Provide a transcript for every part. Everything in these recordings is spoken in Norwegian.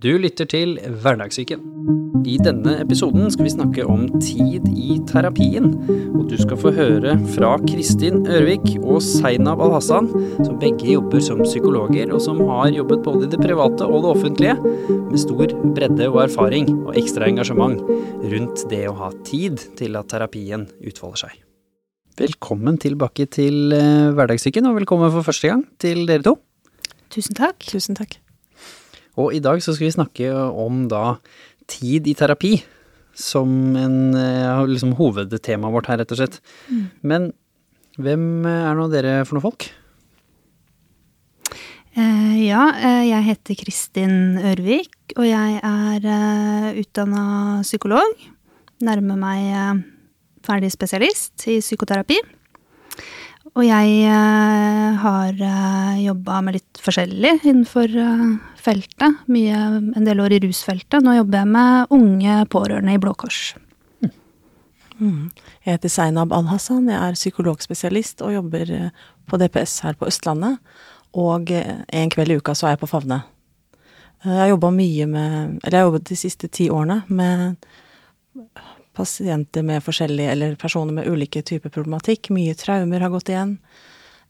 Du lytter til Hverdagssyken. I denne episoden skal vi snakke om tid i terapien. Og du skal få høre fra Kristin Ørvik og Seinab Al-Hassan, som begge jobber som psykologer, og som har jobbet både i det private og det offentlige, med stor bredde og erfaring og ekstra engasjement rundt det å ha tid til at terapien utfolder seg. Velkommen tilbake til eh, Hverdagssyken, og velkommen for første gang til dere to. Tusen takk. Tusen takk. Og i dag så skal vi snakke om da tid i terapi som en eh, liksom hovedtemaet vårt her, rett og slett. Mm. Men hvem er nå dere for noen folk? Uh, ja, uh, jeg heter Kristin Ørvik, og jeg er uh, utdanna psykolog. Nærmer meg eh, ferdig spesialist i psykoterapi. Og jeg eh, har eh, jobba med litt forskjellig innenfor eh, feltet. Mye, en del år i rusfeltet. Nå jobber jeg med unge pårørende i Blå Kors. Mm. Jeg heter Seinab Al-Hassan. Jeg er psykologspesialist og jobber på DPS her på Østlandet. Og en kveld i uka så er jeg på Favne. Jeg har jobba mye med Eller jeg har jobbet de siste ti årene med pasienter med forskjellige, eller personer med ulike typer problematikk. Mye traumer har gått igjen.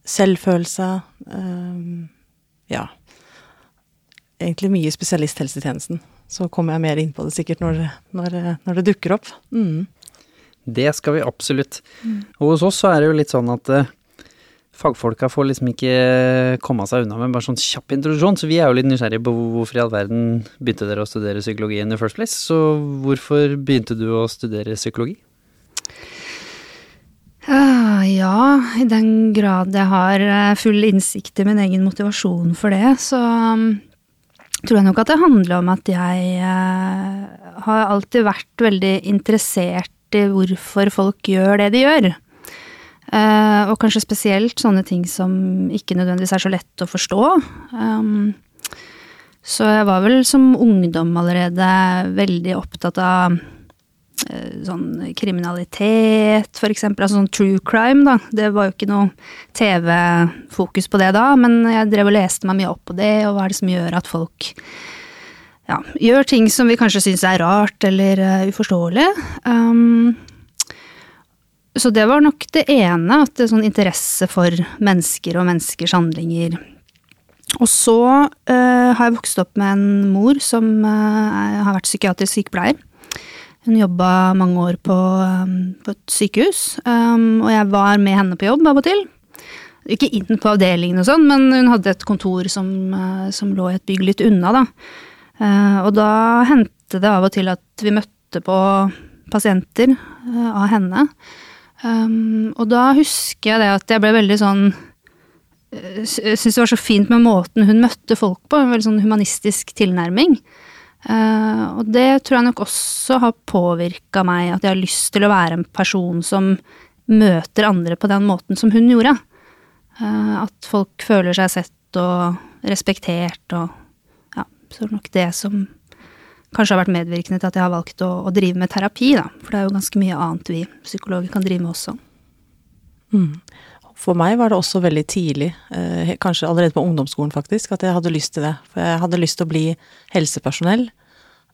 Selvfølelse. Um, ja. Egentlig mye spesialisthelsetjenesten. Så kommer jeg mer inn på det sikkert når, når, når det dukker opp. Mm. Det skal vi absolutt. Og hos oss så er det jo litt sånn at uh, fagfolka får liksom ikke komme seg unna med bare sånn kjapp introduksjon, så vi er jo litt nysgjerrige på hvorfor i all verden begynte dere å studere psykologi in the first place. Så hvorfor begynte du å studere psykologi? Uh, ja, i den grad jeg har eh, full innsikt i min egen motivasjon for det, så um, tror jeg nok at det handler om at jeg uh, har alltid vært veldig interessert i hvorfor folk gjør det de gjør. Uh, og kanskje spesielt sånne ting som ikke nødvendigvis er så lett å forstå. Um, så jeg var vel som ungdom allerede veldig opptatt av uh, sånn kriminalitet, for eksempel. Altså sånn true crime, da. Det var jo ikke noe TV-fokus på det da, men jeg drev og leste meg mye opp på det, og hva er det som gjør at folk ja, gjør ting som vi kanskje syns er rart eller uh, uforståelig. Um, så det var nok det ene, at det er sånn interesse for mennesker og menneskers handlinger. Og så uh, har jeg vokst opp med en mor som uh, har vært psykiatrisk sykepleier. Hun jobba mange år på, um, på et sykehus, um, og jeg var med henne på jobb av og til. Ikke inn på avdelingen og sånn, men hun hadde et kontor som, uh, som lå i et bygg litt unna, da. og da hendte det av og til at vi møtte på pasienter av henne. Um, og da husker jeg det at jeg ble veldig sånn eh, det var så fint med måten hun møtte folk på, en veldig sånn humanistisk tilnærming. Uh, og det tror jeg nok også har påvirka meg, at jeg har lyst til å være en person som møter andre på den måten som hun gjorde. Uh, at folk føler seg sett og respektert og Ja, så er det nok det som kanskje har vært medvirkende til at jeg har valgt å, å, drive med terapi, da. For det er jo ganske mye annet vi psykologer kan drive med også. Mm. For meg var det også veldig tidlig, eh, kanskje allerede på ungdomsskolen faktisk, at jeg hadde lyst til det. For jeg hadde lyst til å bli helsepersonell.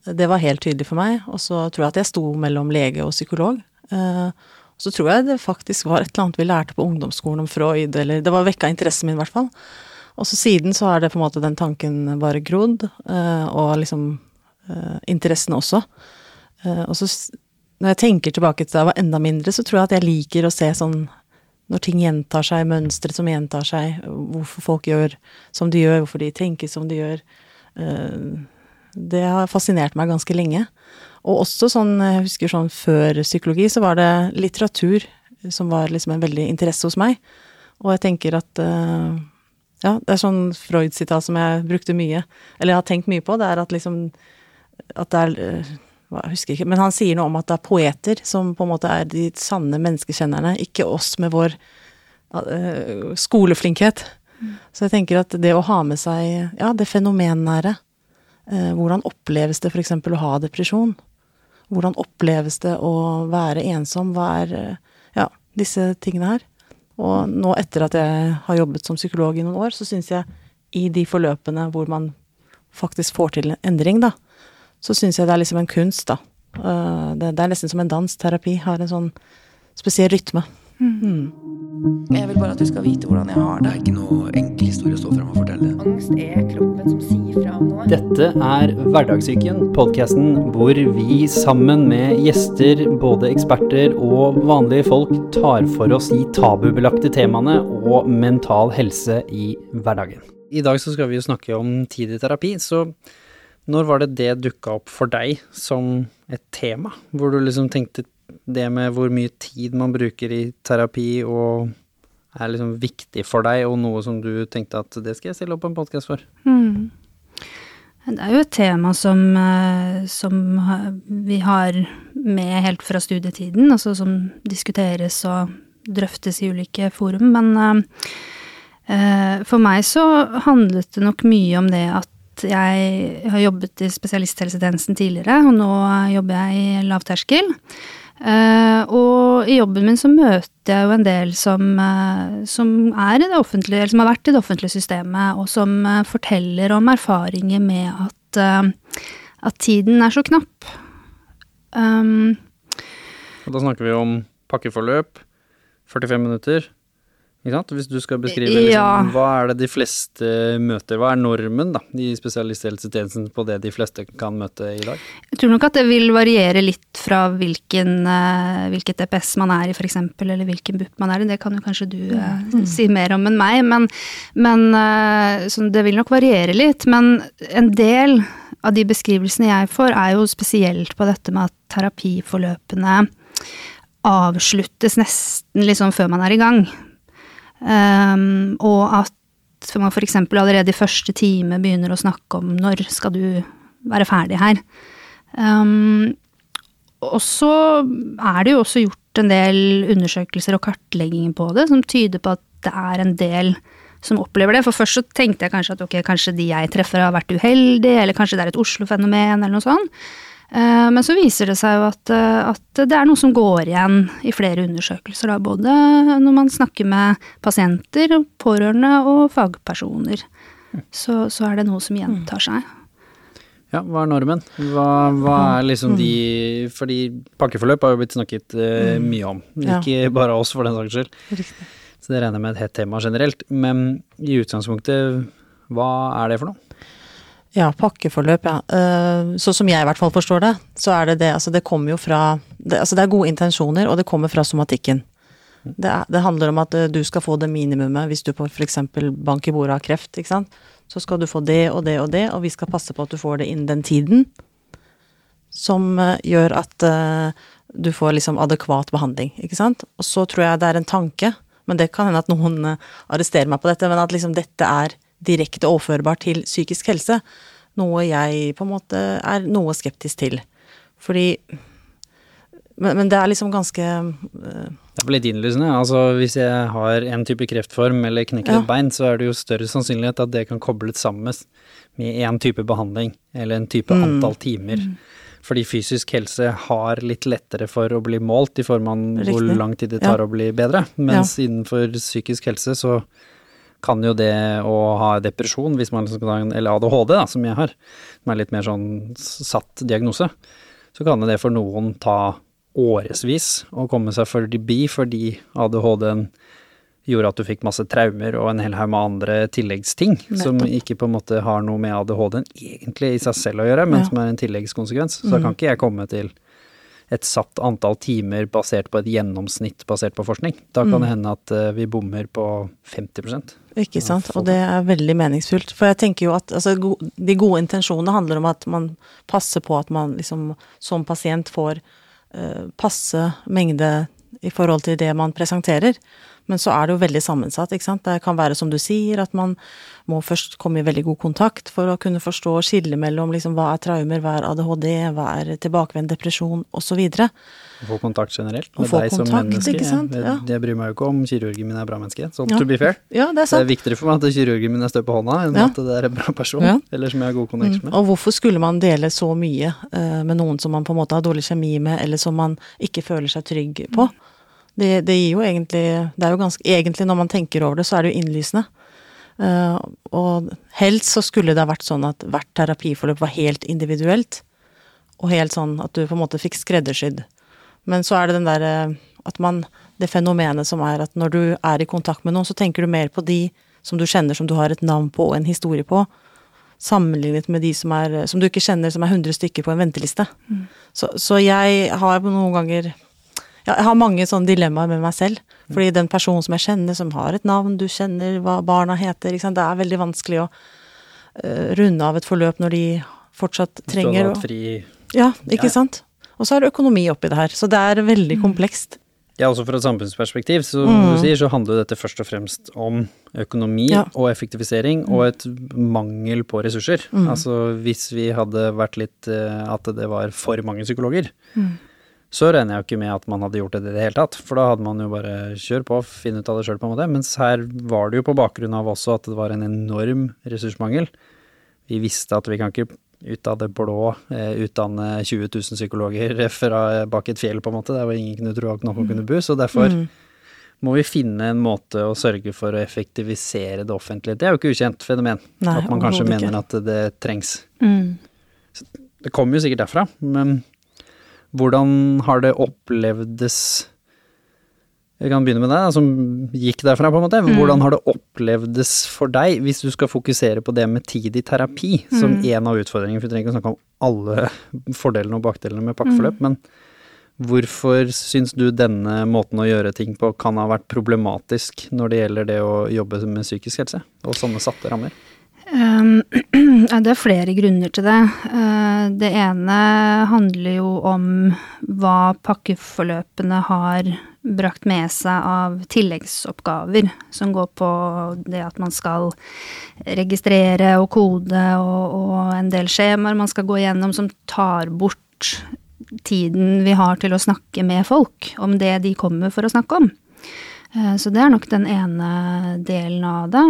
Det var helt tydelig for meg. Og så tror jeg at jeg sto mellom lege og psykolog. Eh, så tror jeg det faktisk var et eller annet vi lærte på ungdomsskolen om Freud, eller det var vekka interessen min i hvert fall. Og så siden så er det på en måte den tanken bare grodd, eh, og liksom interessene også. Uh, og så når jeg tenker tilbake til da jeg var enda mindre, så tror jeg at jeg liker å se sånn når ting gjentar seg, mønstre som gjentar seg, hvorfor folk gjør som de gjør, hvorfor de tenker som de gjør. Uh, det har fascinert meg ganske lenge. Og også sånn, jeg husker sånn før psykologi, så var det litteratur som var liksom en veldig interesse hos meg. Og jeg tenker at Ja, det er sånn Freud-sitat som jeg brukte mye, eller jeg har tenkt mye på, det er at liksom at det er eh, jeg husker ikke, men han sier noe om at det er poeter som på en måte er de sanne menneskekjennerne, ikke oss med vår uh, skoleflinkhet. Mm. Så jeg tenker at det å ha med seg ja, det fenomennære uh, Hvordan oppleves det f.eks. å ha depresjon? Hvordan oppleves det å være ensom? Hva er uh, ja, disse tingene her? Og nå etter at jeg har jobbet som psykolog i noen år, så syns jeg i de forløpene hvor man faktisk får til en endring, da, så syns jeg det er liksom en kunst, da. Eh, det, det er nesten som en dans. Terapi har en sånn spesiell rytme. Mm. Jeg vil bare at du skal vite hvordan jeg har Det det. er ikke noe enkel historie å stå fram og fortelle. Angst er kroppen som sier fra om noe. Dette er Hverdagssyken, podkasten hvor vi sammen med gjester, både eksperter og vanlige folk, tar for oss de tabubelagte temaene og mental helse i hverdagen. I dag så skal vi jo snakke om tid i terapi, så når var det det dukka opp for deg som et tema? Hvor du liksom tenkte det med hvor mye tid man bruker i terapi og er liksom viktig for deg, og noe som du tenkte at det skal jeg stille opp en podkast for? Mm. Det er jo et tema som, eh, som vi har med helt fra studietiden, altså som diskuteres og drøftes i ulike forum, men eh, eh, for meg så handlet det nok mye om det at jeg har jobbet i spesialisthelsetjenesten tidligere, og nå jobber jeg i lavterskel. Eh, og i jobben min så møter jeg jo en del som, eh, som er i det offentlige, eller som har vært i det offentlige systemet, og som eh, forteller om erfaringer med at, at tiden er så knapp. Um, Og da snakker vi om pakkeforløp, 45 minutter. Ikke sant? Hvis du skal beskrive liksom, Ja. hva er det de fleste møter, hva er normen da, i spesialisthelsetjenesten på det de fleste kan møte i dag? jeg tror nok at det vil variere litt fra hvilken, eh, hvilket DPS man er i, f.eks., eller hvilken BUP man er i. Det kan jo kanskje du mm. si mer om enn meg, men, men eh, så det vil nok variere litt. Men en del av de beskrivelsene jeg får, er jo spesielt på dette med at terapiforløpene avsluttes nesten liksom før man er i gang. Um, og at man f.eks. allerede i første time begynner å snakke om når skal du være ferdig her. Um, og så er det jo også gjort en del undersøkelser og kartlegginger på det som tyder på at det er en del som opplever det. For først så tenkte jeg kanskje at ok, kanskje de jeg treffer har vært uheldige, eller kanskje det er et Oslo-fenomen, eller noe sånt. Eh, Men så viser det seg jo at, eh, at det er noe som går igjen i flere undersøkelser, da, både når man snakker med pasienter, pårørende og fagpersoner. Så, så er det noe som gjentar seg. Ja, hva er normen? Hva, hva er liksom de Fordi pakkeforløp har jo blitt snakket uh, mye om. Ja. Ikke bare oss, for den saks skyld. Riktig. Så det regner jeg med et hett tema generelt. Men i utgangspunktet, hva er det for noe? Ja, pakkeforløp, ja. Eh, Sånn som jeg i hvert fall forstår det, så er det det Altså, det kommer jo fra det, Altså, det er gode intensjoner, og det kommer fra somatikken. Det, er, det handler om at eh, du skal få det minimumet hvis du f.eks. bank i bordet har kreft, ikke sant. Så skal du få det og det og det, og vi skal passe på at du får det innen den tiden. Som eh, gjør at du får liksom adekvat behandling, ikke sant. Og så tror jeg det er en tanke, men det kan hende at noen arresterer meg på dette, men at liksom dette er direkte overførbar til psykisk helse. Noe jeg på en måte er noe skeptisk til. Fordi Men, men det er liksom ganske uh, Det er litt innlysende. Altså, hvis jeg har en type kreftform eller knekker Ja. et bein, så er det jo større sannsynlighet at det kan kobles sammen med én type behandling eller en type Mm. antall timer. Fordi fysisk helse har litt lettere for å bli målt i form av hvor lang tid det tar Ja. å bli bedre. Mens innenfor psykisk helse så kan jo det å ha depresjon, hvis man liksom eller ADHD, da, som jeg har, som er litt mer sånn satt diagnose, så kan det for noen ta årevis å komme seg forbi fordi ADHD-en gjorde at du fikk masse traumer og en hel haug med andre tilleggsting som ikke på en måte har noe med ADHD-en egentlig i seg selv å gjøre, men Ja. Mm. som er en tilleggskonsekvens. Så da kan ikke jeg komme til et satt antall timer basert på et gjennomsnitt basert på forskning. Da kan Mm. det hende at eh, vi bommer på 50 Ikke sant, og det er veldig meningsfullt. For jeg tenker jo at altså, de gode intensjonene handler om at man passer på at man liksom som pasient får uh, passe mengde i forhold til det man presenterer. Men så er det jo veldig sammensatt, ikke sant. Det kan være som du sier, at man må først komme i veldig god kontakt for å kunne forstå og skille mellom liksom hva er traumer, hva er ADHD, hva er tilbakevendt depresjon, osv. Få kontakt generelt med deg som menneske. ikke sant? Jeg, Ja. jeg bryr meg jo ikke om kirurgen min er bra menneske, så Ja. to be fair. Ja, det er sant. Det er viktigere for meg at kirurgen min er stø på hånda, enn Ja. at det er en bra person, eller som jeg har god connection med. Mm. Og hvorfor skulle man dele så mye uh, med noen som man på en måte har dårlig kjemi med, eller som man ikke føler seg trygg på? Det, det gir jo egentlig Det er jo ganske Egentlig, når man tenker over det, så er det jo innlysende. Uh, og helst så skulle det ha vært sånn at hvert terapiforløp var helt individuelt, og helt sånn at du på en måte fikk skreddersydd. Men så er det den derre at man Det fenomenet som er at når du er i kontakt med noen, så tenker du mer på de som du kjenner, som du har et navn på og en historie på, sammenlignet med de som, er, som du ikke kjenner, som er 100 stykker på en venteliste. Så, så jeg har noen ganger jeg har mange sånne dilemmaer med meg selv. Fordi den personen som jeg kjenner, som har et navn, du kjenner hva barna heter, ikke sant? det er veldig vanskelig å eh, runde av et forløp når de fortsatt trenger å fri Ja, ikke Ja. sant? Og så er det økonomi oppi det her, så det er veldig komplekst. Ja, også fra et samfunnsperspektiv, så, Mm. du sier, så handler jo dette først og fremst om økonomi Ja. og effektivisering og et mangel på ressurser. Mm. Altså hvis vi hadde vært litt eh, at det var for mange psykologer, Mm. Så regner jeg jo ikke med at man hadde gjort det i det hele tatt, for da hadde man jo bare kjør på, finne ut av det sjøl på en måte. Mens her var det jo på bakgrunn av også at det var en enorm ressursmangel. Vi visste at vi kan ikke ut av det blå eh, utdanne 20 000 psykologer fra bak et fjell, på en måte. Der hvor ingen kunne tro at noen kunne bo. Så derfor Mm. må vi finne en måte å sørge for å effektivisere det offentlige. Det er jo ikke ukjent fenomen. Nei, at man kanskje ikke. mener at det trengs. Mm. Det kommer jo sikkert derfra, men hvordan har det opplevdes Jeg kan begynne med deg, som gikk derfra, på en måte. Hvordan har det opplevdes for deg, hvis du skal fokusere på det med tid i terapi, som en av utfordringene, for vi trenger ikke å snakke om alle fordelene og bakdelene med pakkeforløp, men hvorfor syns du denne måten å gjøre ting på kan ha vært problematisk når det gjelder det å jobbe med psykisk helse, og sånne satte rammer? Um, det er flere grunner til det. Uh, det ene handler jo om hva pakkeforløpene har brakt med seg av tilleggsoppgaver, som går på det at man skal registrere og kode og, og en del skjemaer man skal gå gjennom som tar bort tiden vi har til å snakke med folk om det de kommer for å snakke om. Uh, så det er nok den ene delen av det.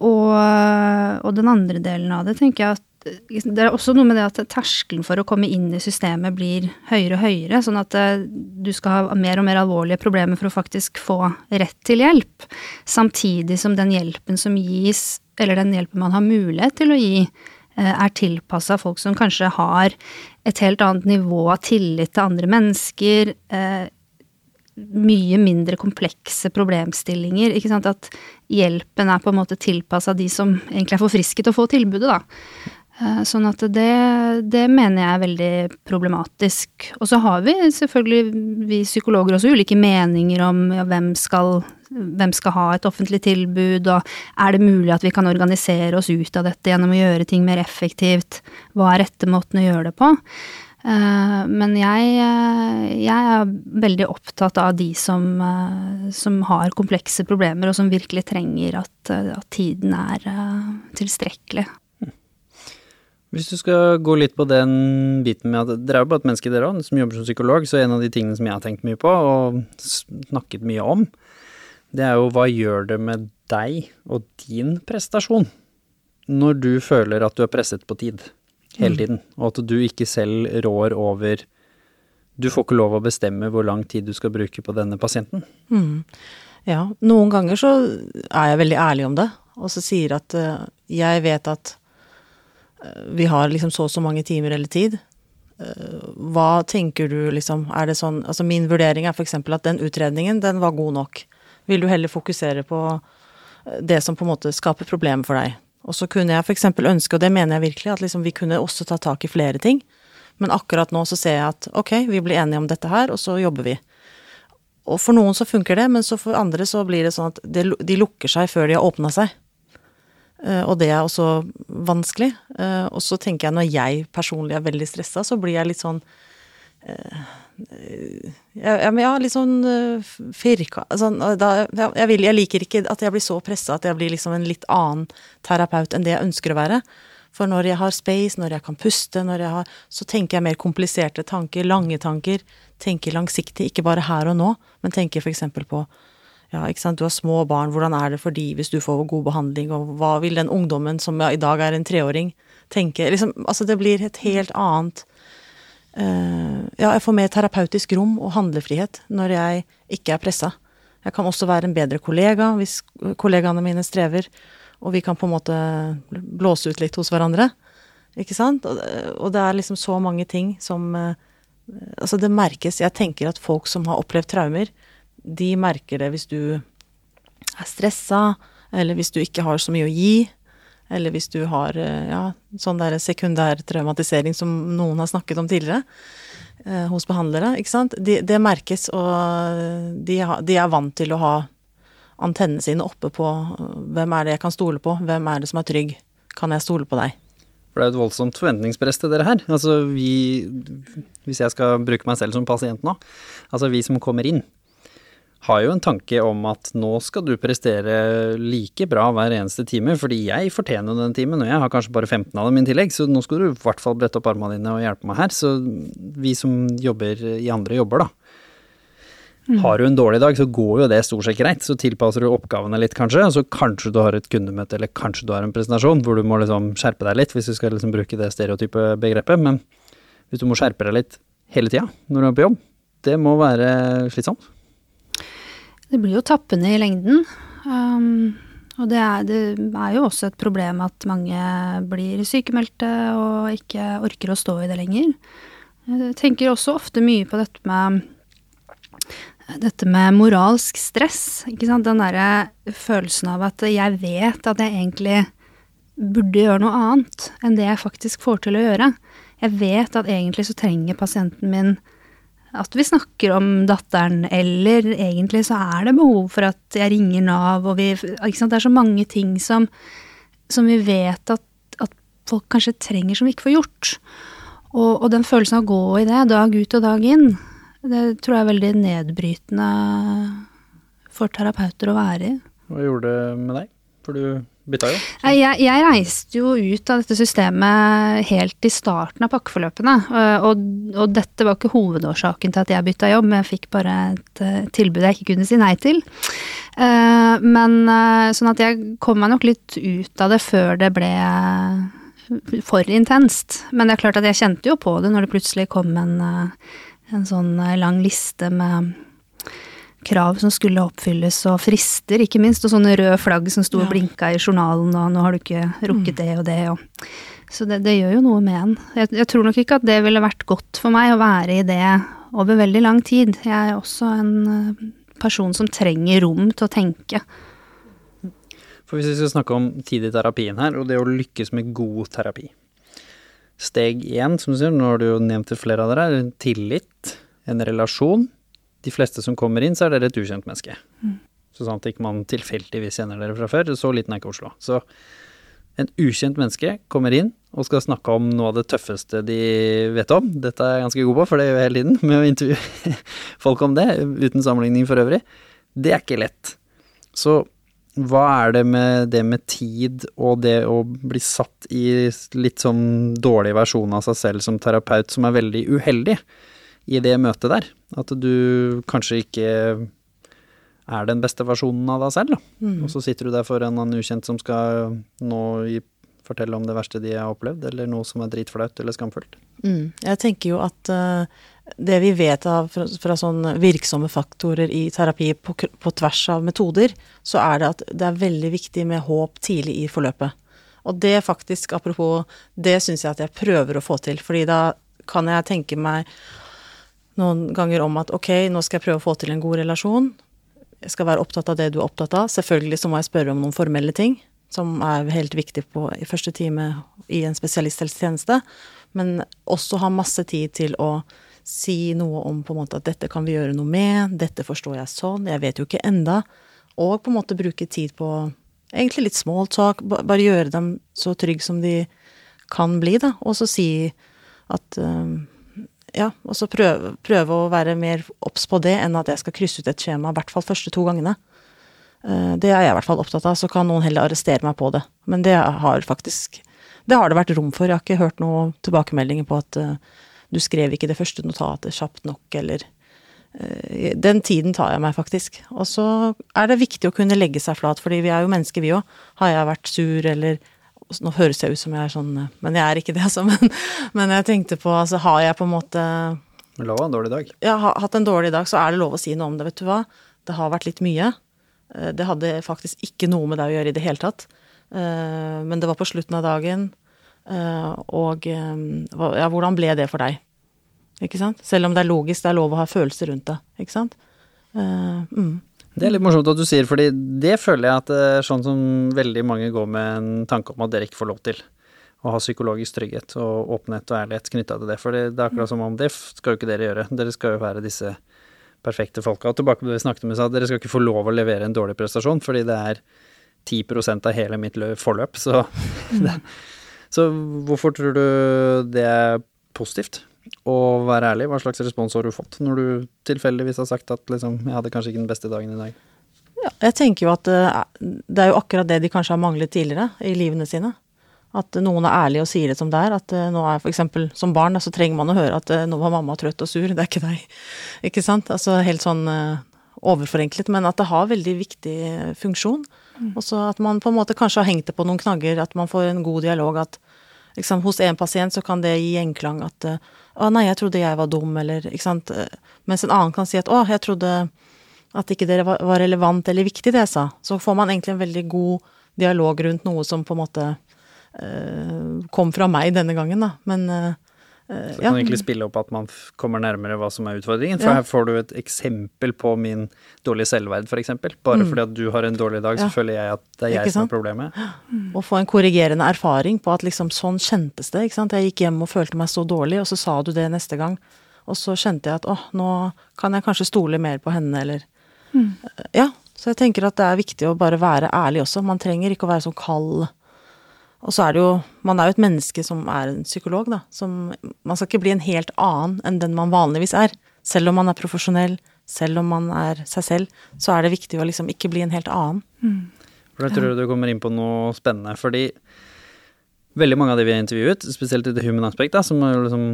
Og, og den andre delen av det tenker jeg at det er også noe med det at terskelen for å komme inn i systemet blir høyere og høyere, sånn at eh, du skal ha mer og mer alvorlige problemer for å faktisk få rett til hjelp. Samtidig som den hjelpen som gis, eller den hjelpen man har mulighet til å gi, eh, er tilpassa folk som kanskje har et helt annet nivå av tillit til andre mennesker, eh, mye mindre komplekse problemstillinger. Ikke sant? At hjelpen er på en måte tilpassa de som egentlig er forfrisket å få tilbudet, da. Eh, Sånn at det, det mener jeg er veldig problematisk. Og så har vi selvfølgelig, vi psykologer, også ulike meninger om ja, hvem, skal, hvem skal ha et offentlig tilbud, og er det mulig at vi kan organisere oss ut av dette gjennom å gjøre ting mer effektivt? Hva er rette måten å gjøre det på? Eh, Men jeg, eh, jeg er veldig opptatt av de som, eh, som har komplekse problemer, og som virkelig trenger at, at tiden er tilstrekkelig. Hvis du skal gå litt på den biten med at dere er jo bare et menneske dere òg, som jobber som psykolog, så en av de tingene som jeg har tenkt mye på og snakket mye om, det er jo hva gjør det med deg og din prestasjon når du føler at du er presset på tid hele tiden, og at du ikke selv rår over Du får ikke lov å bestemme hvor lang tid du skal bruke på denne pasienten. Mm. Ja, noen ganger så er jeg veldig ærlig om det, og så sier at uh, jeg vet at eh, vi har liksom så og så mange timer eller tid. Uh, hva tenker du liksom, er det sånn Altså min vurdering er eksempel at den utredningen, den var god nok. Vil du heller fokusere på det som på en måte skaper problemer for deg? Og så kunne jeg eksempel ønske, og det mener jeg virkelig, at liksom vi kunne også ta tak i flere ting. Men akkurat nå så ser jeg at ok, vi blir enige om dette her, og så jobber vi. Og for noen så funker det, men for andre så blir det sånn at de lukker seg før de har åpna seg. Eh, og det er også vanskelig. Eh, og så tenker jeg når jeg personlig er veldig stressa, så blir jeg litt sånn eh, eh, jeg, ja, litt sånn uh, firka sånn, jeg, vil, jeg liker ikke at jeg blir så pressa at jeg blir liksom en litt annen terapeut enn det jeg ønsker å være. For når jeg har space, når jeg kan puste, jeg har Så tenker jeg mer kompliserte tanker, lange tanker. Tenker langsiktig, ikke bare her og nå, men tenker eksempel på ja, ikke sant, du har små barn, hvordan er det for de hvis du får god behandling, og hva vil den ungdommen som ja, i dag er en treåring, tenke? Liksom, altså det blir et helt annet eh, Ja, jeg får mer terapeutisk rom og handlefrihet når jeg ikke er pressa. Jeg kan også være en bedre kollega hvis kollegaene mine strever, og vi kan på en måte blåse ut litt hos hverandre. Ikke sant? Og det er liksom så mange ting som eh, Altså, det merkes. Jeg tenker at folk som har opplevd traumer, de merker det hvis du er stressa, eller hvis du ikke har så mye å gi, eller hvis du har eh, ja, sånn der sekundær traumatisering som noen har snakket om tidligere eh, hos behandlere, ikke sant. De, det merkes, og de, ha, de, er vant til å ha antennene sine oppe på eh, hvem er det jeg kan stole på, hvem er det som er trygg, kan jeg stole på deg? For det er et voldsomt forventningspress til dere her. Altså vi, hvis jeg skal bruke meg selv som pasient nå, altså vi som kommer inn, har jo en tanke om at nå skal du prestere like bra hver eneste time, fordi jeg fortjener den timen, og jeg har kanskje bare 15 av dem i tillegg, så nå skal du i hvert fall brette opp armene dine og hjelpe meg her. Så vi som jobber i andre jobber, da. Har du en dårlig dag, så går jo det stort sett greit. Så tilpasser du oppgavene litt, kanskje. Så kanskje du har et kundemøte, eller kanskje du har en presentasjon hvor du må liksom skjerpe deg litt, hvis du skal liksom bruke det stereotype begrepet. Men hvis du må skjerpe deg litt hele tida når du er på jobb, det må være slitsomt. Det blir jo tappende i lengden. Um, og det er, det er, jo også et problem at mange blir sykemeldte og ikke orker å stå i det lenger. Jeg tenker også ofte mye på dette med dette med moralsk stress. Den derre følelsen av at jeg vet at jeg egentlig burde gjøre noe annet enn det jeg faktisk får til å gjøre. Jeg vet at egentlig så trenger pasienten min at vi snakker om datteren, eller egentlig så er det behov for at jeg ringer Nav, og vi ikke sant? Det er så mange ting som, som vi vet at, at, folk kanskje trenger som vi ikke får gjort. Og, og den følelsen av å gå i det dag ut og dag inn, det tror jeg er veldig nedbrytende for terapeuter å være i. Hva gjorde det med deg? For du bytta jo. Jeg, jeg, reiste jo ut av dette systemet helt i starten av pakkeforløpene. Og, og, dette var ikke hovedårsaken til at jeg bytta jobb, jeg fikk bare et uh, tilbud jeg ikke kunne si nei til. Uh, men sånn at jeg kom meg nok litt ut av det før det ble for intenst. Men det er klart at jeg kjente jo på det når det plutselig kom en, en sånn lang liste med krav som skulle oppfylles, og frister, ikke minst, og sånne røde flagg som sto og blinka i journalen, og nå har du ikke rukket mm. det og det, og Så det, det, gjør jo noe med en. Jeg, jeg, tror nok ikke at det ville vært godt for meg å være i det over veldig lang tid. Jeg er også en eh, person som trenger rom til å tenke. For hvis vi skal snakke om tid i terapien her, og det å lykkes med god terapi Steg én, som du sier, nå har du jo nevnt flere av dere, tillit, en relasjon de fleste som kommer inn, så er dere et ukjent menneske. Mm. Så sånn at ikke man tilfeldigvis kjenner dere fra før. Så liten er ikke Oslo. Så en ukjent menneske kommer inn og skal snakke om noe av det tøffeste de vet om. Dette er jeg ganske god på, for det gjør jeg hele tiden, med å intervjue folk om det, uten sammenligning for øvrig. Det er ikke lett. Så hva er det med det med tid og det å bli satt i litt sånn dårlig versjon av seg selv som terapeut som er veldig uheldig? I det møtet der. At du kanskje ikke er den beste versjonen av deg selv, da. Mm. Og så sitter du der foran en ukjent som skal nå fortelle om det verste de har opplevd, eller noe som er dritflaut eller skamfullt. Mm. Jeg tenker jo at uh, det vi vet av fra, fra sånne virksomme faktorer i terapi på, på, tvers av metoder, så er det at det er veldig viktig med håp tidlig i forløpet. Og det faktisk, apropos, det syns jeg at jeg prøver å få til, fordi da kan jeg tenke meg noen ganger om at ok, nå skal jeg prøve å få til en god relasjon. Jeg skal være opptatt av det du er opptatt av. Selvfølgelig så må jeg spørre om noen formelle ting, som er helt viktig på, i første time i en spesialisthelsetjeneste. Men også ha masse tid til å si noe om på en måte at dette kan vi gjøre noe med, dette forstår jeg sånn, jeg vet jo ikke enda. Og på en måte bruke tid på egentlig litt small talk, bare gjøre dem så trygge som de kan bli, da. Og så si at um, ja, og så prøve, prøve, å være mer obs på det enn at jeg skal krysse ut et skjema, i hvert fall første to gangene. Eh, det er jeg i hvert fall opptatt av, så kan noen heller arrestere meg på det. Men det har faktisk Det har det vært rom for. Jeg har ikke hørt noen tilbakemeldinger på at uh, du skrev ikke det første notatet kjapt nok, eller uh, Den tiden tar jeg meg faktisk. Og så er det viktig å kunne legge seg flat, fordi vi er jo mennesker, vi òg. Har jeg vært sur eller nå høres jeg ut som jeg er sånn Men jeg er ikke det, altså. Men, men jeg tenkte på Altså, har jeg på en måte Lov å ha en dårlig dag. Ja, har hatt en dårlig dag, så er det lov å si noe om det, vet du hva. det har vært litt mye. Eh, Det hadde faktisk ikke noe med deg å gjøre i det hele tatt. Eh, Men det var på slutten av dagen, eh, og ja, hvordan ble det for deg? Ikke sant? Selv om det er logisk, det er lov å ha følelser rundt det, ikke sant? Mm. Det er litt morsomt at du sier, fordi det føler jeg at det er sånn som veldig mange går med en tanke om at dere ikke får lov til. Å ha psykologisk trygghet og åpenhet og ærlighet knytta til det. For det er akkurat som om det skal jo ikke dere gjøre. Dere skal jo være disse perfekte folka. Og tilbake til det vi snakket om sa dere skal ikke få lov å levere en dårlig prestasjon, fordi det er 10 av hele mitt forløp, så Så hvorfor tror du det er positivt? Å vær ærlig, hva slags respons har du fått når du tilfeldigvis har sagt at liksom, jeg hadde kanskje ikke den beste dagen i dag? Ja, jeg tenker jo at eh, det er jo akkurat det de kanskje har manglet tidligere i livene sine. At noen er ærlige og sier det som det er. At eh, nå er for eksempel som barn, så trenger man å høre at eh, nå var mamma trøtt og sur, det er ikke deg. Ikke sant? Altså helt sånn overforenklet, men at det har veldig viktig funksjon. funksjon. Og så at man på en måte kanskje har hengt det på noen knagger, at man får en god dialog. At liksom, hos en pasient så kan det gi gjenklang at eh, å nei, jeg trodde jeg var dum, eller ikke sant. Eh, Mens en annen kan si at å, jeg trodde at ikke det var relevant eller viktig det jeg sa. Så får man egentlig en veldig god dialog rundt noe som på en måte eh, kom fra meg denne gangen, da. Men eh, eh, Så ja. kan du egentlig spille opp at man f- kommer nærmere hva som er utfordringen. For Ja. her får du et eksempel på min dårlige selvverd, f.eks. Bare fordi at du har en dårlig dag, så Mm. Ja. føler jeg at det er Ikke jeg som sant? er problemet. Å få en korrigerende erfaring på at liksom sånn kjentes det. ikke sant? Jeg gikk hjem og følte meg så dårlig, og så sa du det neste gang. Og så kjente jeg at åh, nå kan jeg kanskje stole mer på henne, eller Ja. Så jeg tenker at det er viktig å bare være ærlig også. Man trenger ikke å være så kald. Og så er det jo Man er jo et menneske som er en psykolog, da. Som Man skal ikke bli en helt annen enn den man vanligvis er. Selv om man er profesjonell, selv om man er seg selv, så er det viktig å liksom ikke bli en helt annen. For da tror jeg du kommer inn på noe spennende. Fordi veldig mange av de vi har intervjuet, spesielt i The Human Aspect, da, som er liksom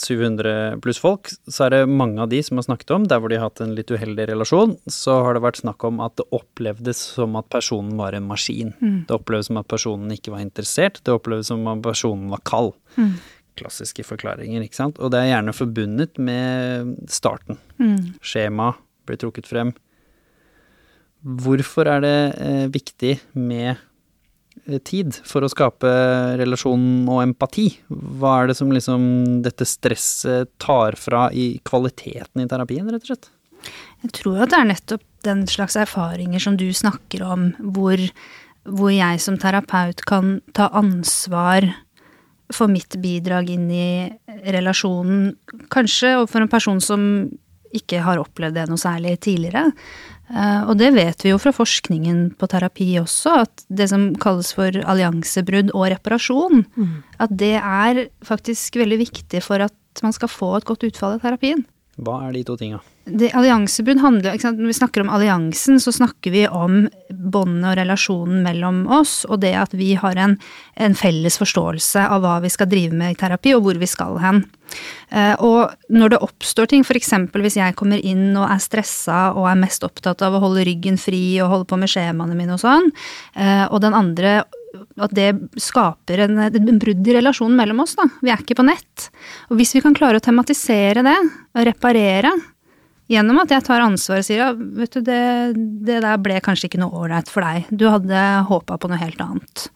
700 pluss folk, så er det mange av de som har snakket om, der hvor de har hatt en litt uheldig relasjon, så har det vært snakk om at det opplevdes som at personen var en maskin. Det opplevdes som at personen ikke var interessert, det opplevdes som at personen var kald. Klassiske forklaringer, ikke sant. Og det er gjerne forbundet med starten. Skjema blir trukket frem. Hvorfor er det eh, viktig med tid for å skape relasjon og empati? Hva er det som liksom dette stresset tar fra i kvaliteten i terapien, rett og slett? Jeg tror at det er nettopp den slags erfaringer som du snakker om, hvor, hvor jeg som terapeut kan ta ansvar for mitt bidrag inn i relasjonen, kanskje overfor en person som ikke har opplevd det noe særlig tidligere. Eh, Og det vet vi jo fra forskningen på terapi også, at det som kalles for alliansebrudd og reparasjon, at det er faktisk veldig viktig for at man skal få et godt utfall i terapien. Hva er de to tinga? Alliansebrudd handler sant? Når vi snakker om alliansen, så snakker vi om båndet og relasjonen mellom oss, og det at vi har en, en felles forståelse av hva vi skal drive med i terapi, og hvor vi skal hen. Eh, og når det oppstår ting, f.eks. hvis jeg kommer inn og er stressa og er mest opptatt av å holde ryggen fri og holde på med skjemaene mine og sånn, eh, og den andre at det skaper en, en brudd i relasjonen mellom oss. da. Vi er ikke på nett. Og hvis vi kan klare å tematisere det, og reparere, gjennom at jeg tar ansvar og sier ja, vet du, det, det der ble kanskje ikke noe ålreit for deg, du hadde håpa på noe helt annet,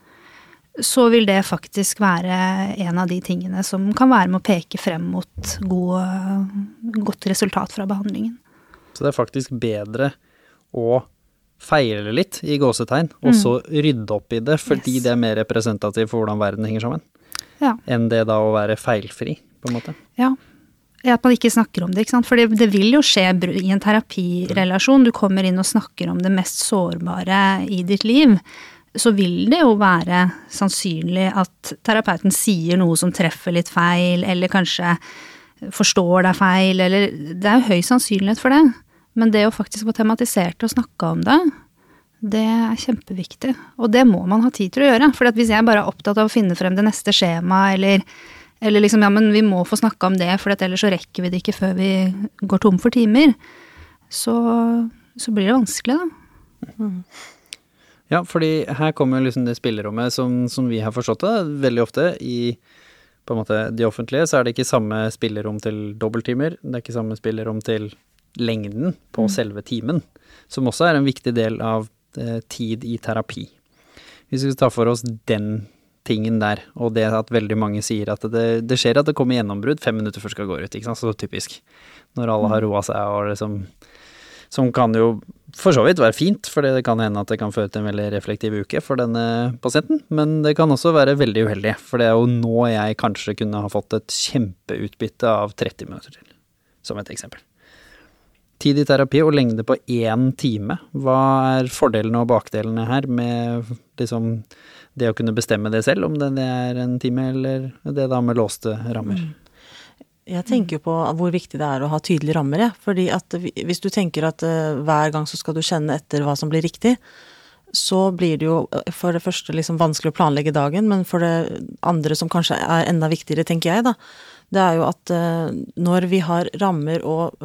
så vil det faktisk være en av de tingene som kan være med å peke frem mot god, godt resultat fra behandlingen. Så det er faktisk bedre å feile litt, i gåsetegn, og så rydde opp i det, fordi Yes. det er mer representativt for hvordan verden henger sammen, Ja. enn det da å være feilfri, på en måte. Ja. Ja, At man ikke snakker om det. ikke sant? For det, det vil jo skje i en terapirelasjon. Du kommer inn og snakker om det mest sårbare i ditt liv. Så vil det jo være sannsynlig at terapeuten sier noe som treffer litt feil, eller kanskje forstår deg feil, eller Det er jo høy sannsynlighet for det. Men det å faktisk få tematisert og snakke om det, det er kjempeviktig. Og det må man ha tid til å gjøre. For hvis jeg bare er opptatt av å finne frem det neste skjemaet, eller, eller liksom ja, men vi må få snakka om det, for ellers så rekker vi det ikke før vi går tom for timer, så, så blir det vanskelig, da. Ja, fordi her kommer jo liksom det spillerommet som, som vi har forstått det, veldig ofte i på en måte de offentlige, så er det ikke samme spillerom til dobbelttimer, det er ikke samme spillerom til lengden på selve timen, som også er en viktig del av eh, tid i terapi. Hvis vi skal ta for oss den tingen der, og det at veldig mange sier at det, det skjer at det kommer gjennombrudd fem minutter før skal gå ut, ikke sant, så typisk. Når alle har roa seg og liksom Som kan jo for så vidt være fint, for det kan hende at det kan føre til en veldig reflektiv uke for denne pasienten, men det kan også være veldig uheldig, for det er jo nå jeg kanskje kunne ha fått et kjempeutbytte av 30 minutter til, som et eksempel. Tid i terapi og lengde på én time, hva er fordelene og bakdelene her med liksom det å kunne bestemme det selv, om det er en time eller det da med låste rammer? Jeg tenker jo på hvor viktig det er å ha tydelige rammer. Fordi at hvis du tenker at uh, hver gang så skal du kjenne etter hva som blir riktig, så blir det jo eh, for det første liksom vanskelig å planlegge dagen, men for det andre som kanskje er enda viktigere, tenker jeg, da, det er jo at uh, når vi har rammer og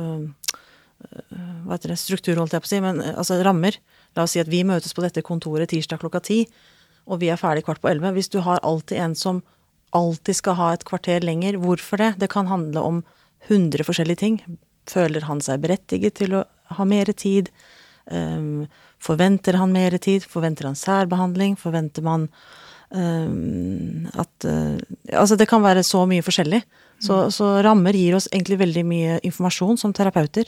hva heter det, struktur, holdt jeg på å si, men altså rammer. La oss si at vi møtes på dette kontoret tirsdag klokka ti, og vi er ferdig kvart på elleve. Hvis du har alltid en som alltid skal ha et kvarter lenger. Hvorfor det? Det kan handle om hundre forskjellige ting. Føler han seg berettiget til å ha mer tid? Um, forventer han mer tid? Forventer han særbehandling? Forventer man um, at uh, Altså, det kan være så mye forskjellig. Så, så, rammer gir oss egentlig veldig mye informasjon som terapeuter.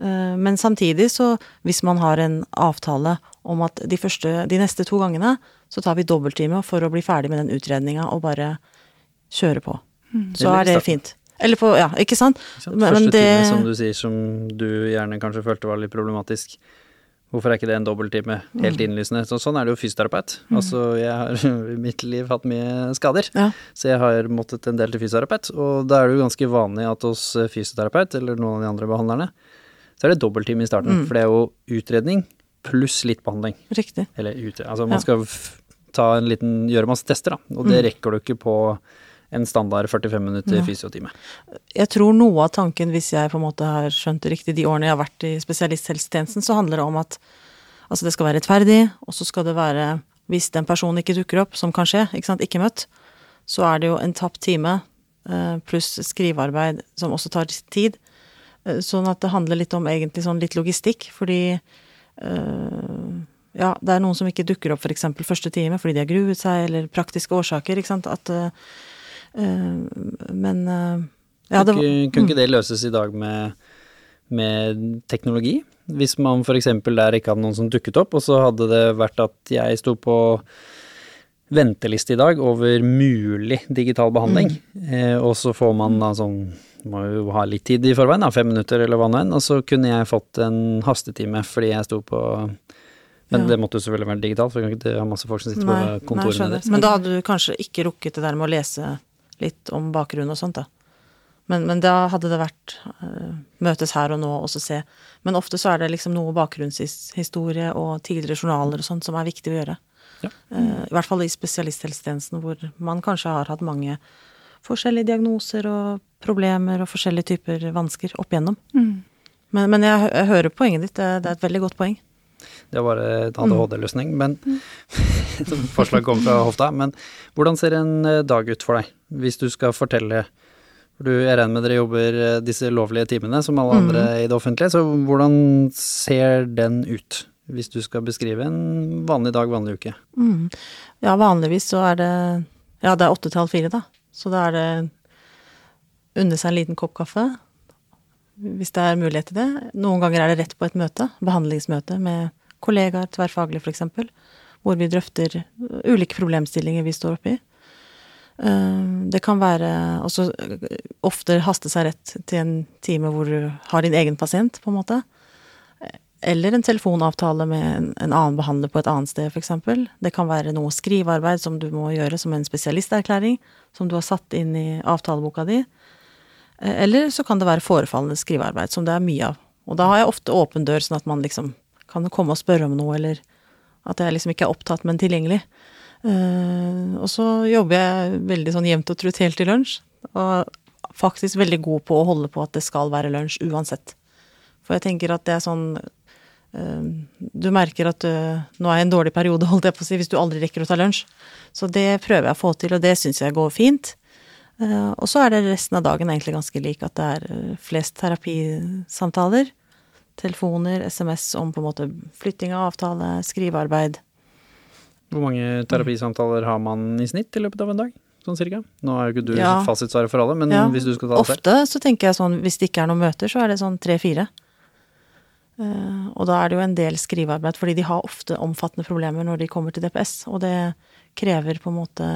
Uh, men samtidig, så hvis man har en avtale om at de, første, de neste to gangene så tar vi dobbelttime for å bli ferdig med den utredninga og bare kjøre på. Mm. Så er det fint. Eller på Ja, ikke sant? Ikke sant? Første det... time, som du sier, som du gjerne kanskje følte var litt problematisk. Hvorfor er ikke det en dobbelttime helt mm. innlysende? Så, sånn er det jo fysioterapeut. Mm. Altså, jeg har i mitt liv hatt mye skader, ja. så jeg har måttet en del til fysioterapeut. Og da er det jo ganske vanlig at hos fysioterapeut, eller noen av de andre behandlerne, så er det dobbelttime i starten. Mm. For det er jo utredning pluss litt behandling. Riktig. Eller ute. Altså man skal ta en liten, gjøre masse tester, da. Og det mm. rekker du ikke på en standard 45 minutter ja. fysiotime. Jeg tror noe av tanken, hvis jeg på en måte har skjønt det riktig, de årene jeg har vært i spesialisthelsetjenesten, så handler det om at altså det skal være rettferdig, og så skal det være Hvis den personen ikke dukker opp, som kan skje, ikke sant, ikke møtt, så er det jo en tapt time eh, pluss skrivearbeid som også tar tid. Eh, sånn at det handler litt om egentlig sånn litt logistikk, fordi øh, ja, det er noen som ikke dukker opp f.eks. første time fordi de har gruet seg, eller praktiske årsaker, ikke sant. At øh, Men øh, ja, det var Kunne ikke mm. det løses i dag med, med teknologi? Hvis man f.eks. der ikke hadde noen som dukket opp, og så hadde det vært at jeg sto på venteliste i dag over mulig digital behandling, mm. eh, og så får man da sånn må jo ha litt tid i forveien, da, fem minutter eller hva nå enn, og så kunne jeg fått en hastetime fordi jeg sto på men ja. det måtte jo selvfølgelig være digitalt, for det kan ikke ha masse folk som sitter nei, på kontorene deres. Men da hadde du kanskje ikke rukket det der med å lese litt om bakgrunnen og sånt, da. Men, men da hadde det vært uh, møtes her og nå og så se. Men ofte så er det liksom noe bakgrunnshistorie og tidligere journaler og sånt som er viktig å gjøre. Ja. Uh, I hvert fall i spesialisthelsetjenesten, hvor man kanskje har hatt mange forskjellige diagnoser og problemer og forskjellige typer vansker opp igjennom. Mm. Men, men jeg, jeg, hører poenget ditt, det, det er et veldig godt poeng. Det var en ADHD-løsning, men forslag kom fra hofta. Men hvordan ser en eh, dag ut for deg, hvis du skal fortelle for du, Jeg regner med dere jobber eh, disse lovlige timene som alle andre mm. i det offentlige, så hvordan ser den ut? Hvis du skal beskrive en vanlig dag, vanlig uke? Mm. Ja, vanligvis så er det Ja, det er åtte til halv fire, da. Så da er det unne seg en liten kopp kaffe, hvis det er mulighet til det. Noen ganger er det rett på et møte, behandlingsmøte med kollegaer, tverrfaglig f.eks., hvor vi drøfter ulike problemstillinger vi står oppi. Eh, det kan være også ofte haste seg rett til en time hvor du har din egen pasient, på en måte. Eller en telefonavtale med en annen behandler på et annet sted, f.eks. Det kan være noe skrivearbeid som du må gjøre som en spesialisterklæring, som du har satt inn i avtaleboka di. Eh, eller så kan det være forefallende skrivearbeid, som det er mye av. Og da har jeg ofte åpen dør, sånn at man liksom kan komme og spørre om noe, eller at jeg liksom ikke er opptatt, men tilgjengelig. Uh, og så jobber jeg veldig sånn jevnt og trutt helt til lunsj, og faktisk veldig god på å holde på at det skal være lunsj uansett. For jeg tenker at det er sånn Du merker at du, nå er en dårlig periode, holdt jeg på å si, hvis du aldri rekker å ta lunsj. Så det prøver jeg å få til, og det syns jeg går fint. Eh, og så er det resten av dagen egentlig ganske lik, at det er eh, flest terapisamtaler. Telefoner, SMS om på en måte flytting av avtale, skrivearbeid. Hvor mange terapisamtaler har man i snitt i løpet av en dag? Sånn cirka? Nå er jo ikke du Ja. fasitsvaret for alle, men Ja. hvis du skal ta det selv. Ofte så tenker jeg sånn, hvis det ikke er noen møter, så er det sånn tre-fire. Eh, og da er det jo en del skrivearbeid, fordi de har ofte omfattende problemer når de kommer til DPS, og det krever på en måte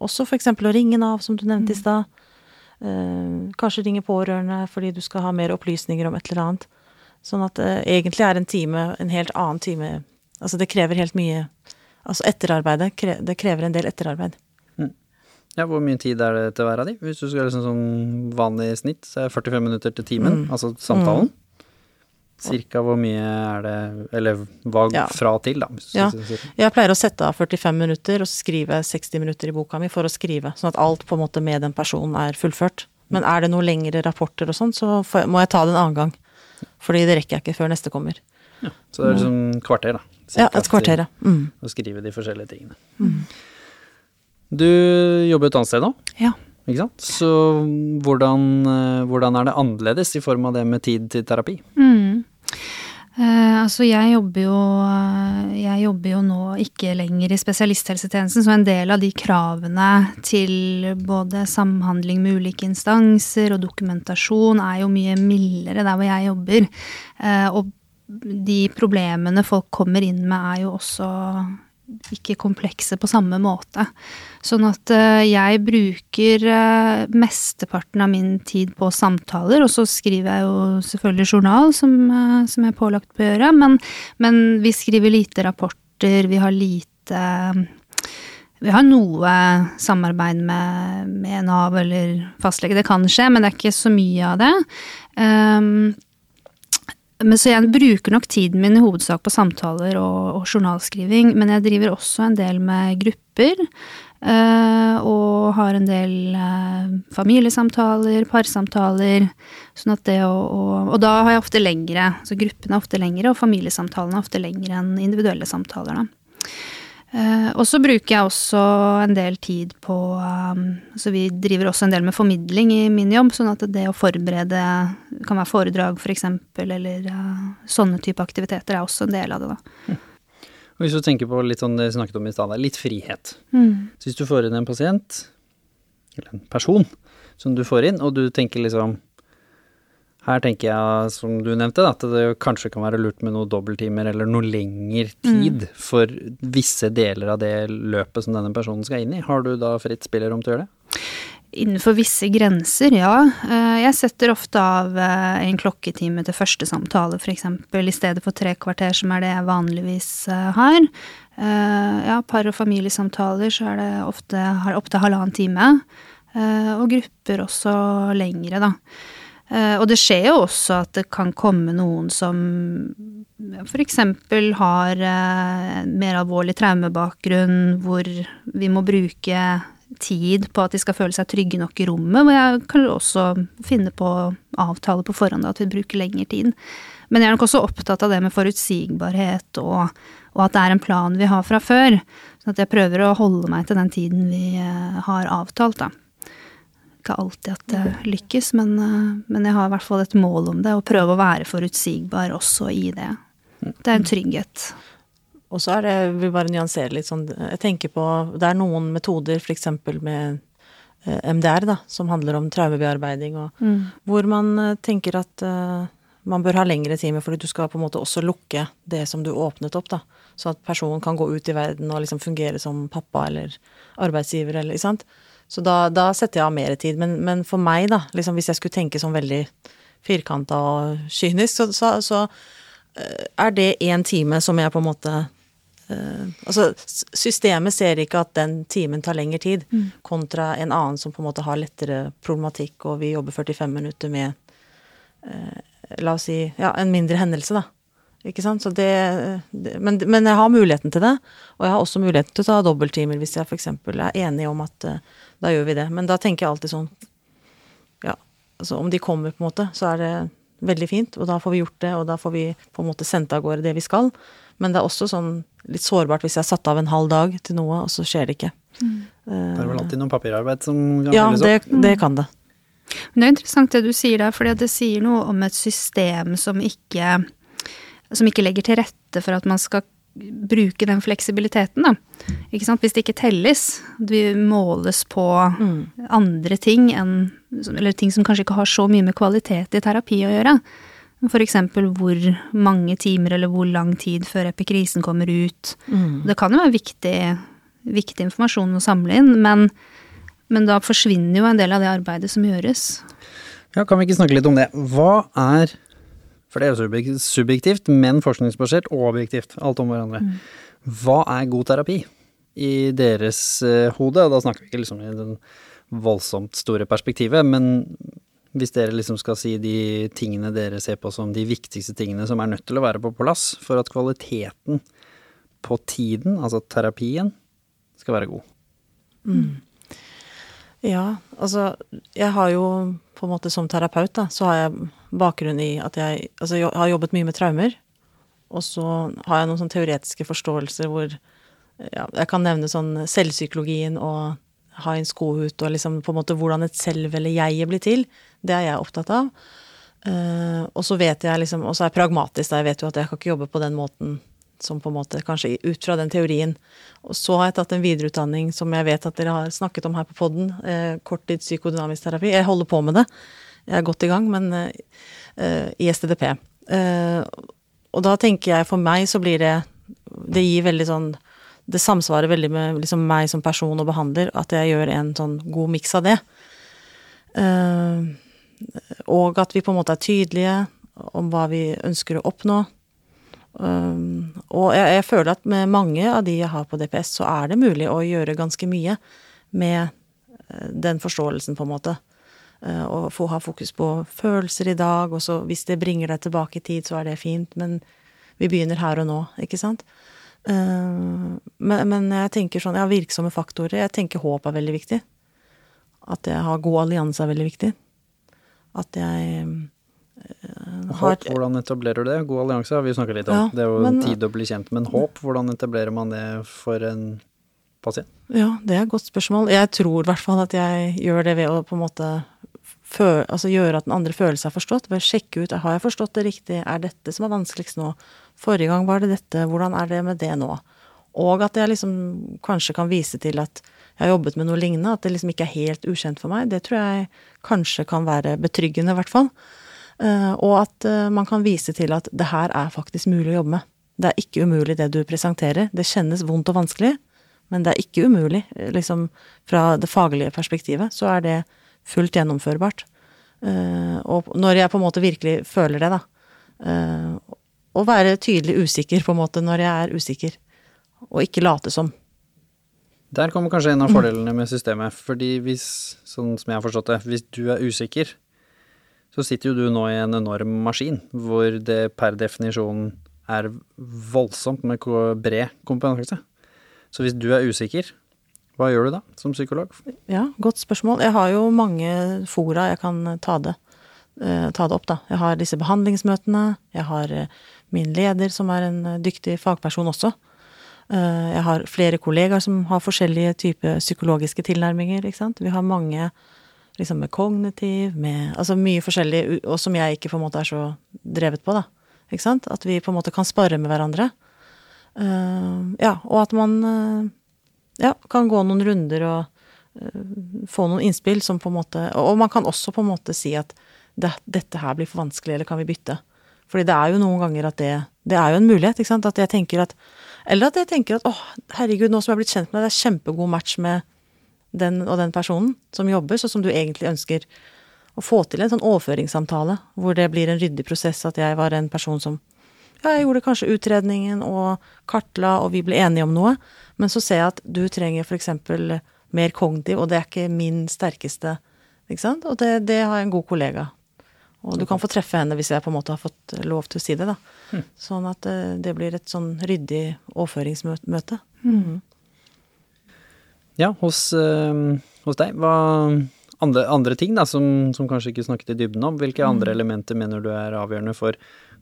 også eksempel å ringe Nav, som du nevnte i stad. Eh, kanskje ringe pårørende fordi du skal ha mer opplysninger om et eller annet. Sånn at det egentlig er en time, en helt annen time Altså det krever helt mye Altså etterarbeidet, det krever en del etterarbeid. Ja, Hvor mye tid er det til hver av de? Hvis du skal liksom sånn vanlig snitt, så er det 45 minutter til timen, Mm. altså samtalen. Cirka hvor mye er det, eller hva Ja. fra til, da. Ja. Jeg pleier å sette av 45 minutter og skrive 60 minutter i boka mi for å skrive, sånn at alt på en måte med den personen er fullført. Men er det noen lengre rapporter og sånn, så må jeg ta det en annen gang. Fordi det rekker jeg ikke før neste kommer. Ja, Så det er liksom kvarter, da. Ja, et kvarter, ja. Mm. Å skrive de forskjellige tingene. Du jobber et annet sted nå, Ja. ikke sant? Så hvordan, eh, hvordan er det annerledes i form av det med tid til terapi? Mm. Eh, altså jeg jobber jo eh, Jeg jobber jo nå ikke lenger i spesialisthelsetjenesten, så en del av de kravene til både samhandling med ulike instanser og dokumentasjon er jo mye mildere der hvor jeg jobber. Eh, og de problemene folk kommer inn med er jo også ikke komplekse på samme måte. Sånn at eh, jeg bruker eh, mesteparten av min tid på samtaler, og så skriver jeg jo selvfølgelig journal, som, eh, som jeg er pålagt på å gjøre, men, men vi skriver lite rapporter, vi har lite vi har noe samarbeid med, med Nav eller fastlege, det kan skje, men det er ikke så mye av det. Um, men så jeg bruker nok tiden min i hovedsak på samtaler og, og journalskriving, men jeg driver også en del med grupper. Uh, og har en del uh, familiesamtaler, parsamtaler. Sånn at det å, og, Og da har jeg ofte lengre, så gruppene er ofte lengre, og familiesamtalene er ofte lengre enn individuelle samtaler. da. Eh, og så bruker jeg også en del tid på um, Så vi driver også en del med formidling i min jobb, sånn at det å forberede Det kan være foredrag f.eks., for eller eh, sånne type aktiviteter er også en del av det, da. Og hvis du tenker på litt sånn det snakket om i stad, litt frihet. Mm. Så hvis du får inn en pasient, eller en person, som du får inn, og du tenker liksom Her tenker jeg, som du nevnte, at det kanskje kan være lurt med noen dobbelttimer eller noe lengre tid for visse deler av det løpet som denne personen skal inn i. Har du da fritt spillerom til å gjøre det? Innenfor visse grenser, ja. Eh, Jeg setter ofte av eh, en klokketime til første samtale, f.eks., i stedet for tre kvarter, som er det jeg vanligvis eh, har. Ja, par- og familiesamtaler så er det ofte har opptil halvannen time. Og grupper også lengre, da. Eh, Og det skjer jo også at det kan komme noen som f.eks. har eh, mer alvorlig traumebakgrunn, hvor vi må bruke tid på at de skal føle seg trygge nok i rommet, hvor jeg kan også finne på avtale på forhånd at vi bruker lengre tid. Men jeg er nok også opptatt av det med forutsigbarhet, og, og at det er en plan vi har fra før. Sånn at jeg prøver å holde meg til den tiden vi eh, har avtalt, da. Ikke alltid at det lykkes, men, eh, men jeg har i hvert fall et mål om det, og prøve å være forutsigbar også i det. Det er en trygghet. Og så er det, vil bare nyansere litt sånn, jeg tenker på, det er noen metoder, eksempel med eh, MDR, da, som handler om traumebearbeiding, og hvor man eh, tenker at uh, man bør ha lengre timer, fordi du skal på en måte også lukke det som du åpnet opp, da. Så at personen kan gå ut i verden og liksom fungere som pappa eller arbeidsgiver, eller, ikke sant. Så da, da setter jeg av mer tid. Men, men for meg, da, liksom hvis jeg skulle tenke sånn veldig firkanta og kynisk, så, så, så eh, er det én time som jeg på en måte Uh, Altså, systemet ser ikke at den timen tar lengre tid, kontra en annen som på en måte har lettere problematikk, og vi jobber 45 minutter med uh, La oss si ja, en mindre hendelse, da. Ikke sant? Så det, det men, men jeg har muligheten til det, og jeg har også muligheten til å ta dobbelttimer hvis jeg f.eks. er enig om at eh, da gjør vi det. Men da tenker jeg alltid sånn Ja, altså om de kommer, på en måte, så er det veldig fint, og da får vi gjort det, og da får vi på en måte sendt av gårde det vi skal. Men det er også sånn litt sårbart hvis jeg har satt av en halv dag til noe, og så skjer det ikke. Det er vel alltid noe papirarbeid som kan Ja, fylles opp? Ja, det kan det. Men det er interessant det du sier der, fordi det sier noe om et system som ikke, som ikke legger til rette for at man skal bruke den fleksibiliteten, da. Ikke sant? Hvis det ikke telles, det måles på andre ting enn Eller ting som kanskje ikke har så mye med kvalitet i terapi å gjøre. Eksempel hvor mange timer eller hvor lang tid før epikrisen kommer ut. Det kan jo være viktig, viktig informasjon å samle inn, men, men da forsvinner jo en del av det arbeidet som gjøres. Ja, kan vi ikke snakke litt om det? Hva er For det er jo subjektivt, men forskningsbasert og objektivt. Alt om hverandre. Hva er god terapi i deres eh, hode? Og da snakker vi ikke liksom i den voldsomt store perspektivet, men hvis dere liksom skal si de tingene dere ser på som de viktigste tingene som er nødt til å være på plass for at kvaliteten på tiden, altså terapien, skal være god. Ja, altså jeg har jo på en måte som terapeut, da, så har jeg bakgrunn i at jeg altså jeg har jobbet mye med traumer. Og så har jeg noen sånn teoretiske forståelser hvor ja, jeg kan nevne sånn selvpsykologien og Heinz Kohut og liksom på en måte hvordan et selv eller jeg blir til. Det er jeg opptatt av. Uh, og så vet jeg liksom, og så er jeg pragmatisk, da jeg vet jo at jeg kan ikke jobbe på den måten som på en måte kanskje ut fra den teorien. Og så har jeg tatt en videreutdanning som jeg vet at dere har snakket om her på podden, eh, korttids psykodynamisk terapi. Jeg holder på med det. Jeg er godt i gang, men eh, eh, i STDP. Eh, og da tenker jeg for meg så blir det Det gir veldig sånn Det samsvarer veldig med liksom meg som person og behandler, at jeg gjør en sånn god miks av det. Eh, og at vi på en måte er tydelige om hva vi ønsker å oppnå. Um, og jeg, jeg føler at med mange av de jeg har på DPS, så er det mulig å gjøre ganske mye med eh, den forståelsen, på en måte. Eh, og få ha fokus på følelser i dag, og så hvis det bringer deg tilbake i tid, så er det fint, men vi begynner her og nå, ikke sant? Eh, men, men jeg tenker sånn, jeg har virksomme faktorer. Jeg tenker håp er veldig viktig. At jeg har god allianse er veldig viktig. At jeg har Håp, hvordan etablerer du det? God allianse har vi snakka litt om. Ja, det er jo men- tid å bli kjent. Men håp, hvordan etablerer man det for en pasient? Ja, det er et godt spørsmål. Jeg tror i hvert fall at jeg gjør det ved å på en måte fø altså gjøre at den andre føler seg forstått. Ved å sjekke ut har jeg forstått det riktig, er dette som er vanskeligst nå? Forrige gang var det dette, hvordan er det med det nå? Og at jeg liksom kanskje kan vise til at jeg har jobbet med noe lignende, at det liksom ikke er helt ukjent for meg. Det tror jeg kanskje kan være betryggende, i hvert fall. Eh, og at eh, man kan vise til at det her er faktisk mulig å jobbe med. Det er ikke umulig det du presenterer. Det kjennes vondt og vanskelig, men det er ikke umulig. eh, Liksom fra det faglige perspektivet så er det fullt gjennomførbart. Og når jeg på en måte virkelig føler det, da. å være tydelig usikker, på en måte, når jeg er usikker. Og ikke late som. Der kommer kanskje en av fordelene med systemet. Fordi hvis, sånn som jeg har forstått det, hvis du er usikker, så sitter jo du nå i en enorm maskin hvor det per definisjon er voldsomt med bred kompetanse. Så hvis du er usikker, hva gjør du da som psykolog? Ja, godt spørsmål. Jeg har jo mange fora jeg kan ta det, eh, ta det opp, da. Jeg har disse behandlingsmøtene. Jeg har eh, min leder, som er en eh, dyktig fagperson også. Jeg har flere kollegaer som har forskjellige typer psykologiske tilnærminger, ikke sant. Vi har mange liksom med kognitiv, med Altså mye forskjellig, og som jeg ikke på en måte er så drevet på, da. Ikke sant. At vi på en måte kan spare med hverandre. Uh, ja, og at man uh, ja, kan gå noen runder og uh, få noen innspill som på en måte Og man kan også på en måte si at det, dette her blir for vanskelig, eller kan vi bytte? Fordi det er jo noen ganger at det Det er jo en mulighet, ikke sant? At jeg tenker at Eller at jeg tenker at åh, herregud, nå som jeg har blitt kjent med deg, det er kjempegod match med den og den personen som jobber, sånn som du egentlig ønsker å få til en sånn overføringssamtale, hvor det blir en ryddig prosess, at jeg var en person som ja, jeg gjorde kanskje utredningen og kartla, og vi ble enige om noe, men så ser jeg at du trenger eksempel mer kognitiv, og det er ikke min sterkeste, ikke sant? Og det, det har jeg en god kollega. Og du kan få treffe henne hvis jeg på en måte har fått lov til å si det, da. Sånn at eh, det blir et sånn ryddig overføringsmøte. Ja, hos, øh, hos deg, hva andre, andre ting da, som, som kanskje ikke snakket i dybden om. Hvilke Mm. andre elementer mener du er avgjørende for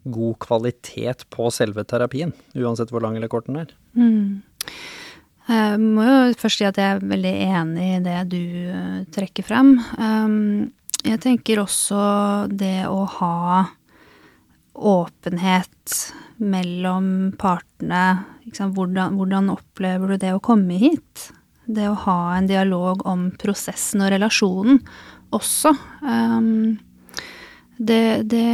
god kvalitet på selve terapien? Uansett hvor lang eller kort den er. Mm. Jeg må jo først si at jeg er veldig enig i det du eh, trekker frem. Um, jeg tenker også det å ha åpenhet mellom partene. Hvordan, hvordan opplever du det å komme hit? Det å ha en dialog om prosessen og relasjonen også. Um, det det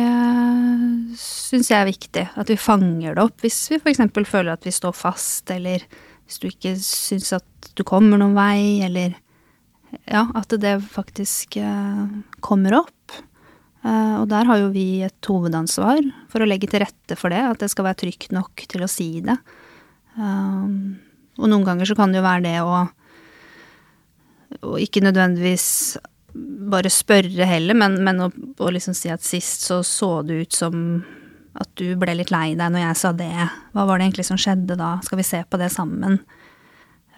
syns jeg er viktig. At vi fanger det opp hvis vi f.eks. føler at vi står fast, eller hvis du ikke syns at du kommer noen vei, eller Ja, at det faktisk uh, kommer opp. Uh, og der har jo vi et hovedansvar for å legge til rette for det, at det skal være trygt nok til å si det. Um, og noen ganger så kan det jo være det å og ikke nødvendigvis bare spørre heller, men, men å, å liksom si at sist så så det ut som at du ble litt lei deg når jeg sa det. Hva var det egentlig som skjedde da? Skal vi se på det sammen?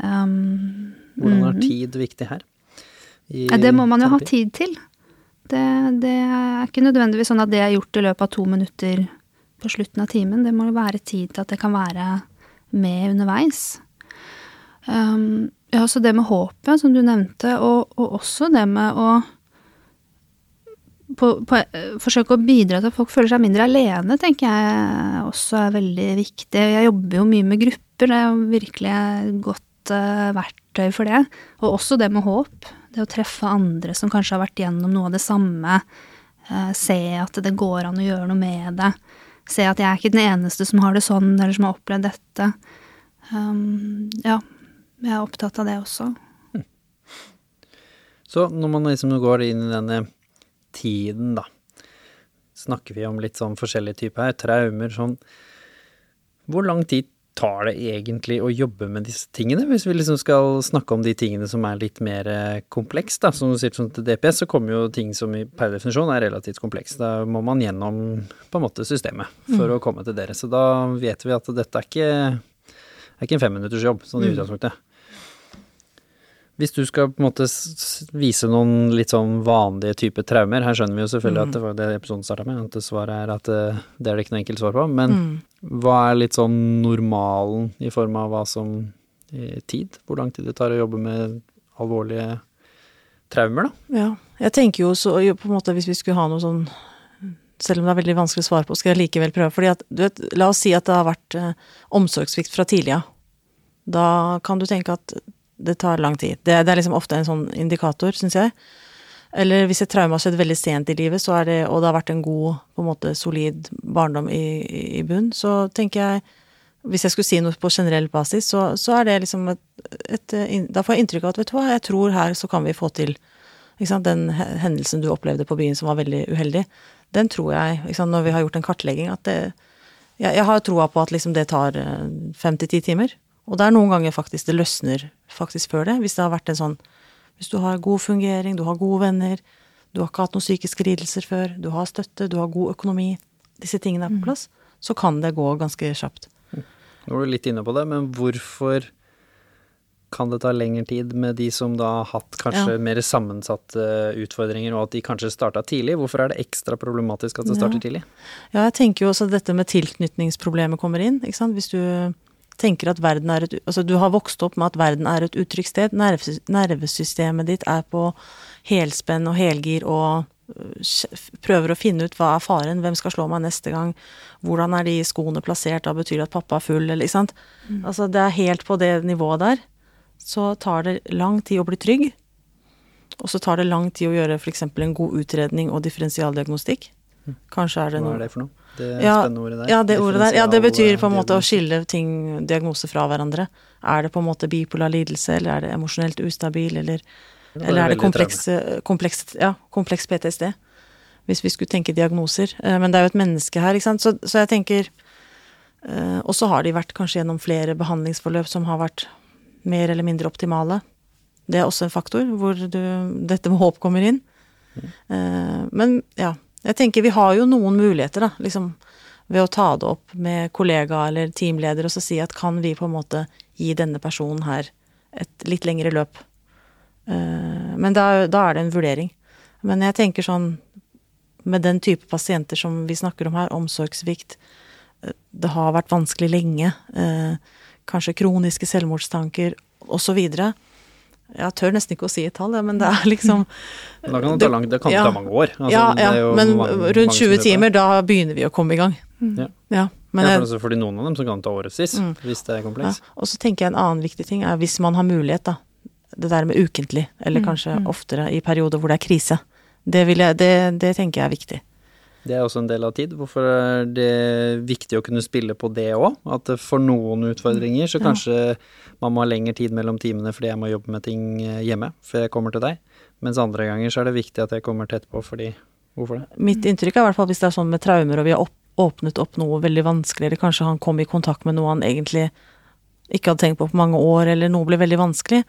Um, Hvordan er mhm. tid viktig her? Ja, det må man jo ha tid til. Det, det er ikke nødvendigvis sånn at det er gjort i løpet av to minutter på slutten av timen. Det må jo være tid til at det kan være med underveis. Um, ja, så det med håpet, som du nevnte, og, og også det med å på, på, forsøke å bidra til at folk føler seg mindre alene, tenker jeg også er veldig viktig. Jeg jobber jo mye med grupper, det er jo virkelig et godt uh, verktøy for det. Og også det med håp. Det å treffe andre som kanskje har vært gjennom noe av det samme. Uh, se at det går an å gjøre noe med det. Se at jeg er ikke den eneste som har det sånn, eller som har opplevd dette. Um, ja, jeg er opptatt av det også. Så når man liksom går inn i denne tiden, da, snakker vi om litt sånn forskjellige typer her, traumer, sånn Hvor lang tid tar det egentlig å jobbe med disse tingene, hvis vi liksom skal snakke om de tingene som er litt mer eh, kompleks, da. Som du sier sånn til DPS, så kommer jo ting som i, per definisjon er relativt kompleks. Da må man gjennom på en måte systemet for å komme til dere. Så da vet vi at dette er ikke, er ikke en femminutters jobb, sånn i utgangspunktet. Hvis du skal på en måte vise noen litt sånn vanlige typer traumer, her skjønner vi jo selvfølgelig at det var det episoden starta med, at svaret er at eh, det er det ikke noe enkelt svar på, men hva er litt sånn normalen i form av hva som eh, tid? Hvor lang tid det tar å jobbe med alvorlige traumer, da? Ja. Jeg tenker jo så på en måte hvis vi skulle ha noe sånn Selv om det er veldig vanskelig å svare på, skal jeg likevel prøve. Fordi at, du vet, la oss si at det har vært eh, omsorgssvikt fra tidlig av. Da kan du tenke at det tar lang tid. Det, det er liksom ofte en sånn indikator, syns jeg. Eller hvis et traume har skjedd veldig sent i livet, det, og det har vært en god, på en måte solid barndom i, i, bunn, så tenker jeg Hvis jeg skulle si noe på generell basis, så, så er det liksom et, et Da får jeg inntrykk av at vet du hva, jeg tror her så kan vi få til sant, Den hendelsen du opplevde på byen som var veldig uheldig, den tror jeg, sant, når vi har gjort en kartlegging, at det Jeg, jeg har troa på at liksom det tar eh, fem til ti timer. Og det er noen ganger faktisk det løsner faktisk før det, hvis det har vært en sånn Hvis du har god fungering, du har gode venner, du har ikke hatt noen psykiske lidelser før, du har støtte, du har god økonomi, disse tingene er på plass, så kan det gå ganske kjapt. Nå var du litt inne på det, men hvorfor kan det ta lengre tid med de som da har hatt kanskje Ja. mer sammensatte utfordringer, og at de kanskje starta tidlig? Hvorfor er det ekstra problematisk at det starter Ja. tidlig? Ja, jeg tenker jo også at dette med tilknytningsproblemet kommer inn. Hvis du tenker at verden er et Altså du har vokst opp med at verden er et utrygt sted. Nervesystemet ditt er på helspenn og helgir og øh, prøver å finne ut hva er faren, hvem skal slå meg neste gang, hvordan er de skoene plassert, da betyr det at pappa er full, eller ikke sant. Altså det er helt på det nivået der. Så tar det lang tid å bli trygg. Og så tar det lang tid å gjøre f.eks. en god utredning og differensialdiagnostikk. Kanskje er det Hva er det for noe? Det ja, spennende ordet der. Ja, det ordet der. Ja, det betyr på en måte å skille ting, diagnoser fra hverandre. Er det på en måte bipolar lidelse, eller er det emosjonelt ustabil, eller, det eller er det kompleks, kompleks, ja, kompleks PTSD? Hvis vi skulle tenke diagnoser. Eh, Men det er jo et menneske her, ikke sant. Så, så jeg tenker eh, Og så har de vært kanskje gjennom flere behandlingsforløp som har vært mer eller mindre optimale. Det er også en faktor hvor du, dette med håp kommer inn. Mm. Men ja, jeg tenker vi har jo noen muligheter, da, liksom ved å ta det opp med kollega eller teamleder og så si at kan vi på en måte gi denne personen her et litt lengre løp? Eh, Men da, da er det en vurdering. Men jeg tenker sånn med den type pasienter som vi snakker om her, omsorgssvikt, eh, det har vært vanskelig lenge, eh, kanskje kroniske selvmordstanker osv. Jeg tør nesten ikke å si et tall, men det er liksom Da kan det ta, lang, det kan Ja. ta mange år. Altså, Ja, det ja, men mange- rundt 20 timer, da begynner vi å komme i gang. Ja. Ja, men ja, for altså, fordi noen av dem så kan det ta årevis, Mm. hvis det er ja. kompleks. Og så tenker jeg en annen viktig ting er hvis man har mulighet, da. Det der med ukentlig, eller kanskje oftere i perioder hvor det er krise. Det, vil jeg, det, det tenker jeg er viktig. Det er også en del av tid. Hvorfor er det viktig å kunne spille på det òg? At for noen utfordringer så kanskje man må ha lengre tid mellom timene fordi jeg må jobbe med ting eh, hjemme før jeg kommer til deg. Mens andre ganger så er det viktig at jeg kommer tett på fordi Hvorfor det? Mitt inntrykk er i hvert fall hvis det er sånn med traumer, og vi har opp, åpnet opp noe veldig vanskelig, eller kanskje han kom i kontakt med noe han egentlig ikke hadde tenkt på på mange år, eller noe ble veldig vanskelig,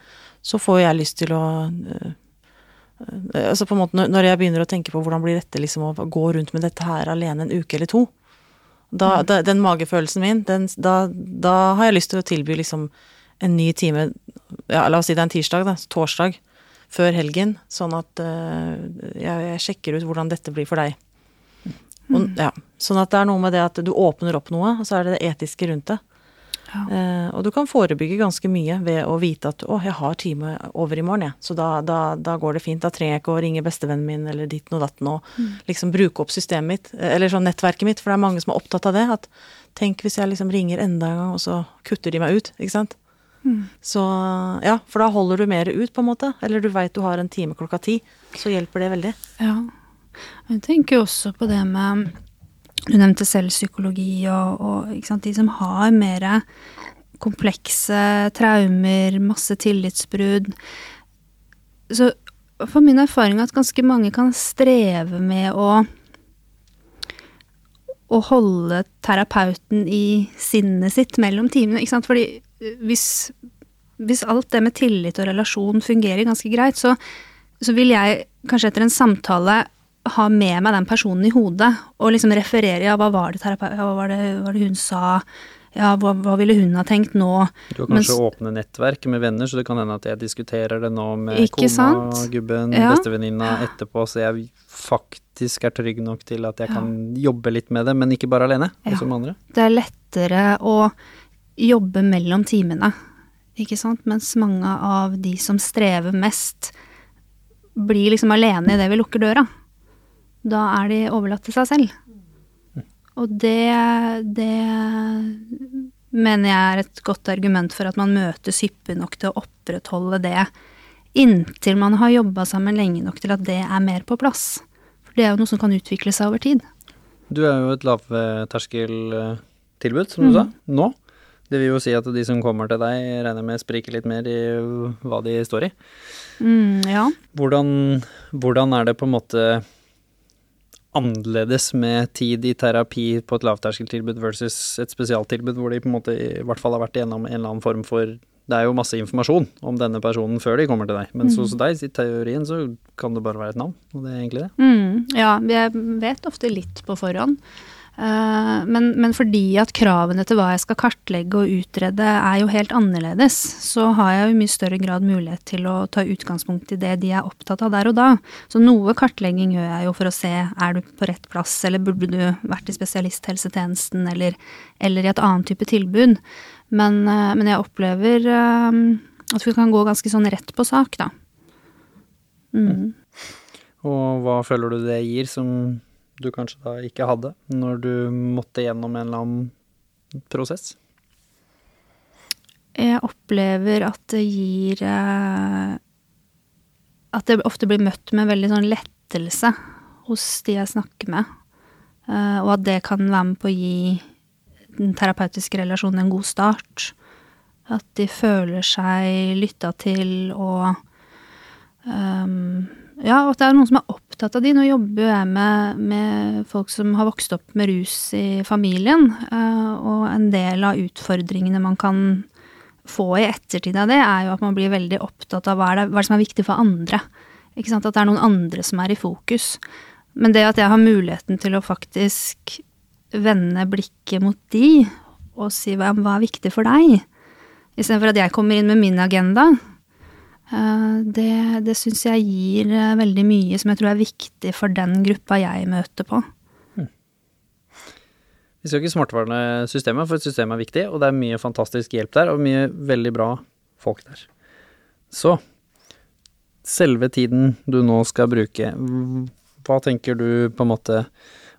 så får jeg lyst til å øh, Altså på en måte når- jeg begynner å tenke på hvordan blir dette liksom å gå rundt med dette her alene en uke eller to, da, da den magefølelsen min, den, da, da har jeg lyst til å tilby liksom en ny time, ja, la oss si det er en tirsdag, da, torsdag, før helgen, sånn at uh, jeg, jeg sjekker ut hvordan dette blir for deg. Og, ja, sånn at det er noe med det at du åpner opp noe, og så er det det etiske rundt det. Ja. Eh, og du kan forebygge ganske mye ved å vite at 'å, jeg har time over i morgen', jeg. Så da, da, da går det fint. Da trenger jeg ikke å ringe bestevennen min eller ditten og datten og liksom bruke opp systemet mitt, eh, eller sånn nettverket mitt, for det er mange som er opptatt av det. At tenk hvis jeg liksom ringer enda en gang, og så kutter de meg ut, ikke sant. Så ja, for da holder du mer ut, på en måte. Eller du veit du har en time klokka ti, så hjelper det veldig. Ja. Jeg tenker jo også på det med Du nevnte selvpsykologi og, og ikke sant, de som har mer komplekse traumer, masse tillitsbrudd. Så for min erfaring at ganske mange kan streve med å å holde terapeuten i sinnet sitt mellom timene. Ikke sant? Fordi eh, hvis, hvis alt det med tillit og relasjon fungerer ganske greit, så, så vil jeg kanskje etter en samtale ha med meg den personen i hodet og liksom referere ja, hva var det, ja, hva var det, hva var det hun sa, ja, hva, hva ville hun ha tenkt nå? Du har kanskje Mens- åpne nettverk med venner, så det kan hende at jeg diskuterer det nå med kona, sant? gubben, Ja. bestevenninna etterpå, så jeg faktisk er trygg nok til at jeg kan jobbe litt med det, men ikke bare alene, Ja. også med andre. Det er lettere å jobbe mellom timene, ikke sant? Mens mange av de som strever mest, blir liksom alene idet vi lukker døra. Da er de overlatt til seg selv. Og det, det mener jeg er et godt argument for at man møtes hyppig nok til å opprettholde det inntil man har jobba sammen lenge nok til at det er mer på plass. For det er jo noe som kan utvikle seg over tid. Du er jo et lavterskeltilbud, som du sa, nå. Det vil jo si at de som kommer til deg, regner med spriker litt mer i hva de står i. Mm, ja. Hvordan, hvordan er det på en måte annerledes med tid i terapi på et lavterskeltilbud versus et spesialtilbud hvor de på en måte i hvert fall har vært igjennom en eller annen form for Det er jo masse informasjon om denne personen før de kommer til deg, mens hos deg, i teorien, så kan det bare være et navn, og det er egentlig det. Mm, ja, jeg vet ofte litt på forhånd. Eh, men, men fordi at kravene til hva jeg skal kartlegge og utrede er jo helt annerledes, så har jeg jo i mye større grad mulighet til å ta utgangspunkt i det de er opptatt av der og da. Så noe kartlegging gjør jeg jo for å se er du på rett plass, eller burde du vært i spesialisthelsetjenesten, eller, eller i et annet type tilbud. Men, eh, men jeg opplever eh, at vi kan gå ganske sånn rett på sak, da. Mm. Og hva føler du det gir som du kanskje da ikke hadde, når du måtte gjennom en eller annen prosess? Jeg opplever at det gir eh, At det ofte blir møtt med veldig sånn lettelse hos de jeg snakker med. Eh, og at det kan være med på å gi den terapeutiske relasjonen en god start. At de føler seg lytta til og ehm, Ja, og at det er noen som er opptatt av de. Nå jobber jo jeg med, med folk som har vokst opp med rus i familien. eh, og en del av utfordringene man kan få i ettertid av det, er jo at man blir veldig opptatt av hva det, hva som er viktig for andre. Ikke sant? At det er noen andre som er i fokus. Men det at jeg har muligheten til å faktisk vende blikket mot de, og si hva, hva er viktig for deg, istedenfor at jeg kommer inn med min agenda, Det, det syns jeg gir eh, veldig mye som jeg tror er viktig for den gruppa jeg møter på. Vi skal ikke smartvarne systemet, for systemet er viktig, og det er mye fantastisk hjelp der, og mye veldig bra folk der. Så selve tiden du nå skal bruke, hva tenker du på en måte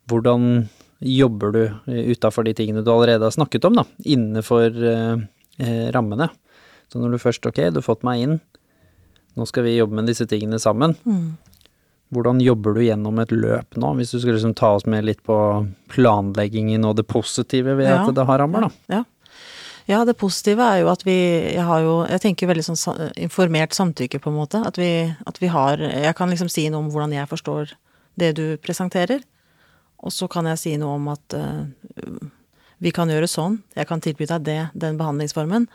Hvordan jobber du utafor de tingene du allerede har snakket om, da, innenfor eh, eh, rammene? Så når du først Ok, du har fått meg inn, nå skal vi jobbe med disse tingene sammen. Hvordan jobber du gjennom et løp nå, hvis du skulle liksom ta oss med litt på planleggingen og det positive ved Ja. at det har rammer, da? Ja. ja, det positive er jo at vi Jeg har jo Jeg tenker veldig sånn informert samtykke, på en måte. At vi, at vi har Jeg kan liksom si noe om hvordan jeg forstår det du presenterer. Og så kan jeg si noe om at uh, vi kan gjøre sånn. Jeg kan tilby deg det, den behandlingsformen.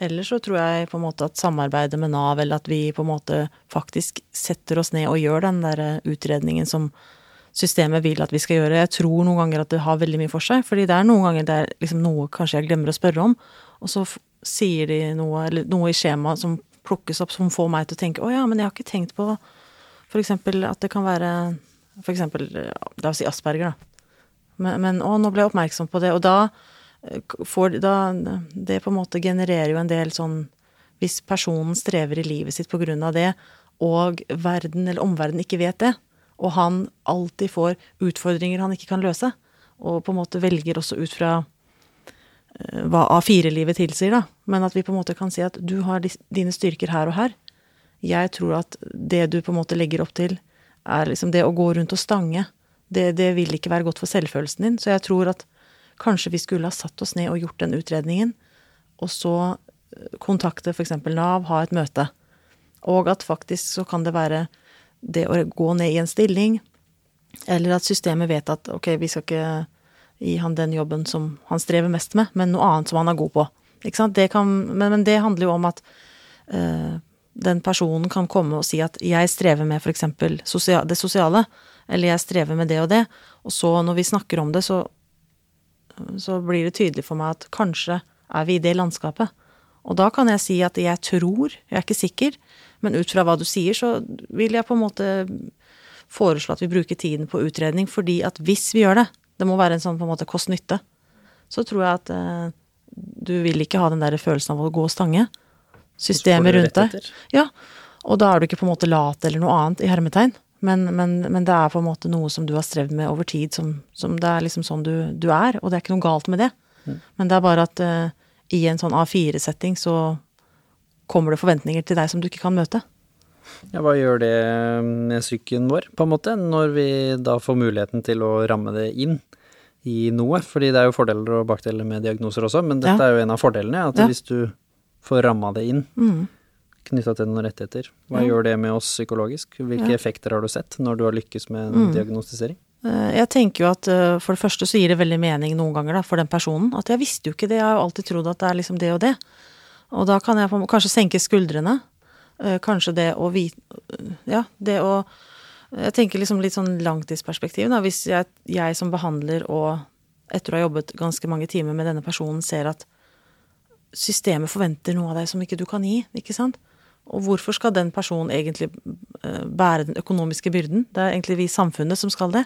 Eller så tror jeg på en måte at samarbeidet med Nav, eller at vi på en måte faktisk setter oss ned og gjør den der eh, utredningen som systemet vil at vi skal gjøre. Jeg tror noen ganger at det har veldig mye for seg, fordi det er noen ganger det er liksom noe kanskje jeg glemmer å spørre om, og så sier de noe, eller noe i skjemaet som plukkes opp som får meg til å tenke å ja, men jeg har ikke tenkt på eksempel at det kan være eh, la oss si Asperger, da. Men, men å, nå ble jeg oppmerksom på det, og da får da Det på en måte genererer jo en del sånn Hvis personen strever i livet sitt på grunn av det, og verden eller omverdenen ikke vet det, og han alltid får utfordringer han ikke kan løse, og på en måte velger også ut fra eh, hva A4-livet tilsier, da, men at vi på en måte kan si at du har dine styrker her og her. Jeg tror at det du på en måte legger opp til, er liksom det å gå rundt og stange. Det, det vil ikke være godt for selvfølelsen din. Så jeg tror at kanskje vi skulle ha satt oss ned og gjort den utredningen, og så eh, kontakte f.eks. Nav, ha et møte. Og at faktisk så kan det være det å gå ned i en stilling, eller at systemet vet at ok, vi skal ikke gi han den jobben som han strever mest med, men noe annet som han er god på. Ikke sant? Det kan, men, men det handler jo om at øh, den personen kan komme og si at jeg strever med f.eks. Sosial, det sosiale, eller jeg strever med det og det, og så når vi snakker om det, så, så blir det tydelig for meg at kanskje er vi i det landskapet. Og da kan jeg si at jeg tror, jeg er ikke sikker, men ut fra hva du sier, så vil jeg på en måte foreslå at vi bruker tiden på utredning, fordi at hvis vi gjør det, det må være en sånn på en måte kost-nytte, så tror jeg at eh, du vil ikke ha den der følelsen av å gå og stange. Systemet rundt deg. Ja, og da er du ikke på en måte lat eller noe annet i hermetegn, men, men, men det er på en måte noe som du har strevd med over tid, som, som det er liksom sånn du, du er, og det er ikke noe galt med det. Men det er bare at uh, i en sånn A4-setting så kommer det forventninger til deg som du ikke kan møte. Ja, hva gjør det med psyken vår, på en måte, når vi da får muligheten til å ramme det inn i noe? Fordi det er jo fordeler og bakdeler med diagnoser også, men dette Ja. er jo en av fordelene, at Ja. hvis du får ramma det inn, Mm. Knytta til noen rettigheter, hva gjør det med oss psykologisk? Hvilke effekter har du sett når du har lykkes med en Mm. diagnostisering? Eh, Jeg tenker jo at eh, for det første så gir det veldig mening noen ganger da, for den personen. At jeg visste jo ikke det, jeg har jo alltid trodd at det er liksom det og det. Og da kan jeg kanskje senke skuldrene. Eh, Kanskje det å vite Ja, det å Jeg tenker liksom litt sånn langtidsperspektiv, da. Hvis jeg, jeg som behandler og etter å ha jobbet ganske mange timer med denne personen, ser at systemet forventer noe av deg som ikke du kan gi, ikke sant? Og hvorfor skal den personen egentlig eh, bære den økonomiske byrden? Det er egentlig vi i samfunnet som skal det.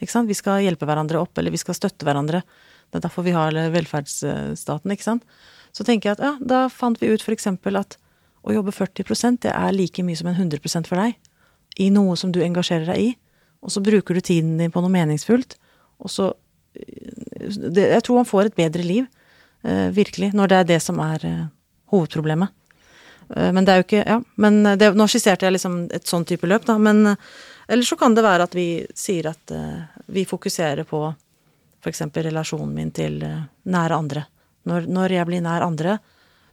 Ikke sant? Vi skal hjelpe hverandre opp, eller vi skal støtte hverandre. Det er derfor vi har velferdsstaten, ikke sant. Så tenker jeg at ja, da fant vi ut eksempel at å jobbe 40 det er like mye som en 100% for deg. I noe som du engasjerer deg i. Og så bruker du tiden din på noe meningsfullt. Og så det, Jeg tror man får et bedre liv, eh, virkelig, når det er det som er eh, hovedproblemet. Eh, Men det er jo ikke Ja, men det, nå skisserte jeg liksom et sånn type løp, da. Men eh, eller så kan det være at vi sier at eh, vi fokuserer på f.eks. relasjonen min til eh, nære andre. Når, når jeg blir nær andre,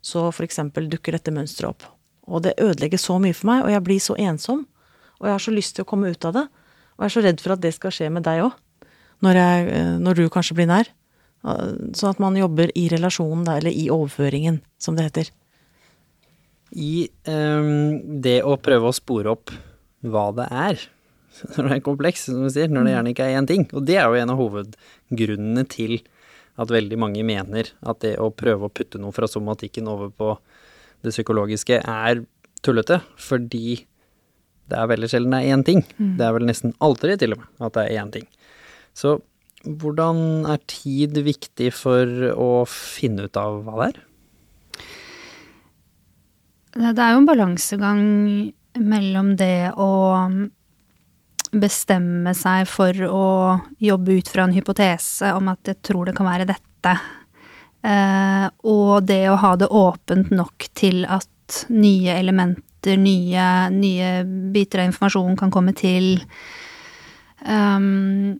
så f.eks. dukker dette mønsteret opp. Og det ødelegger så mye for meg, og jeg blir så ensom. Og jeg har så lyst til å komme ut av det. Og jeg er så redd for at det skal skje med deg òg. Når, eh, når du kanskje blir nær. Eh, Sånn at man jobber i relasjonen, eller i overføringen, som det heter. I um, det å prøve å spore opp hva det er, når det er kompleks, som du sier, når det gjerne ikke er én ting. Og det er jo en av hovedgrunnene til at veldig mange mener at det å prøve å putte noe fra somatikken over på det psykologiske er tullete, fordi det er veldig sjelden det er én ting. Det er vel nesten aldri til og med at det er én ting. Så hvordan er tid viktig for å finne ut av hva det er? Det er jo en balansegang mellom det å bestemme seg for å jobbe ut fra en hypotese om at jeg tror det kan være dette, eh, og det å ha det åpent nok til at nye elementer, nye, nye biter av informasjon kan komme til. Um,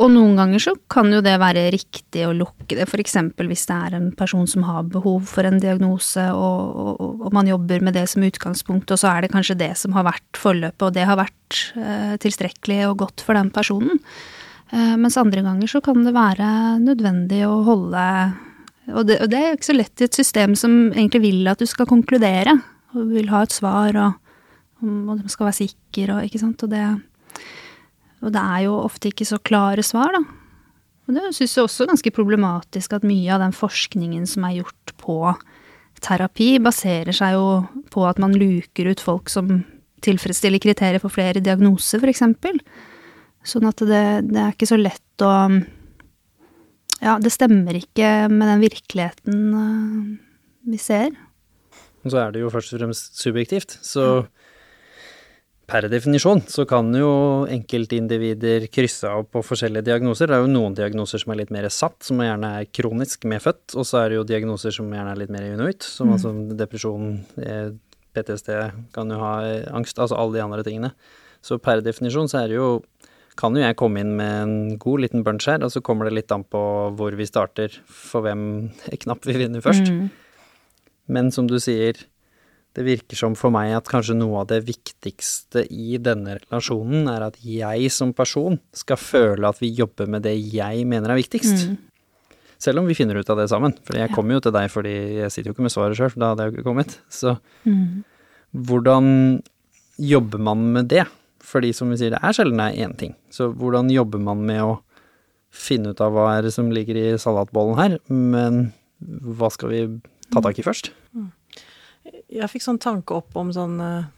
og noen ganger så kan jo det være riktig å lukke det, f.eks. hvis det er en person som har behov for en diagnose, og, og, og, man jobber med det som utgangspunkt, og så er det kanskje det som har vært forløpet, og det har vært eh, tilstrekkelig og godt for den personen. Eh, mens andre ganger så kan det være nødvendig å holde og det, og det er ikke så lett i et system som egentlig vil at du skal konkludere, og vil ha et svar, og, og du skal være sikker, og ikke sant, og det og det er jo ofte ikke så klare svar, da. Og det syns jeg også er ganske problematisk at mye av den forskningen som er gjort på terapi, baserer seg jo på at man luker ut folk som tilfredsstiller kriterier for flere diagnoser, f.eks. Sånn at det, det er ikke så lett å Ja, det stemmer ikke med den virkeligheten uh, vi ser. Og så er det jo først og fremst subjektivt, så per definisjon så kan jo enkeltindivider krysse av på forskjellige diagnoser. Det er jo noen diagnoser som er litt mer satt, som gjerne er kronisk medfødt, og så er det jo diagnoser som gjerne er litt mer inuitt, som mm. altså depresjon, eh, PTSD, kan jo ha eh, angst, altså alle de andre tingene. Så per definisjon så er det jo kan jo jeg komme inn med en god liten bunch her, og så kommer det litt an på hvor vi starter, for hvem knapp vi vinner først. Mm. Men som du sier, det virker som for meg at kanskje noe av det viktigste i denne relasjonen er at jeg som person skal føle at vi jobber med det jeg mener er viktigst. Mm. Selv om vi finner ut av det sammen. For jeg kommer jo til deg fordi jeg sitter jo ikke med svaret sjøl, da hadde jeg jo ikke kommet. Så mm. hvordan jobber man med det? Fordi som vi sier, det er sjelden det er én ting. Så hvordan jobber man med å finne ut av hva er det som ligger i salatbollen her, men hva skal vi ta tak i først? Jeg fikk sånn tanke opp om sånn uh,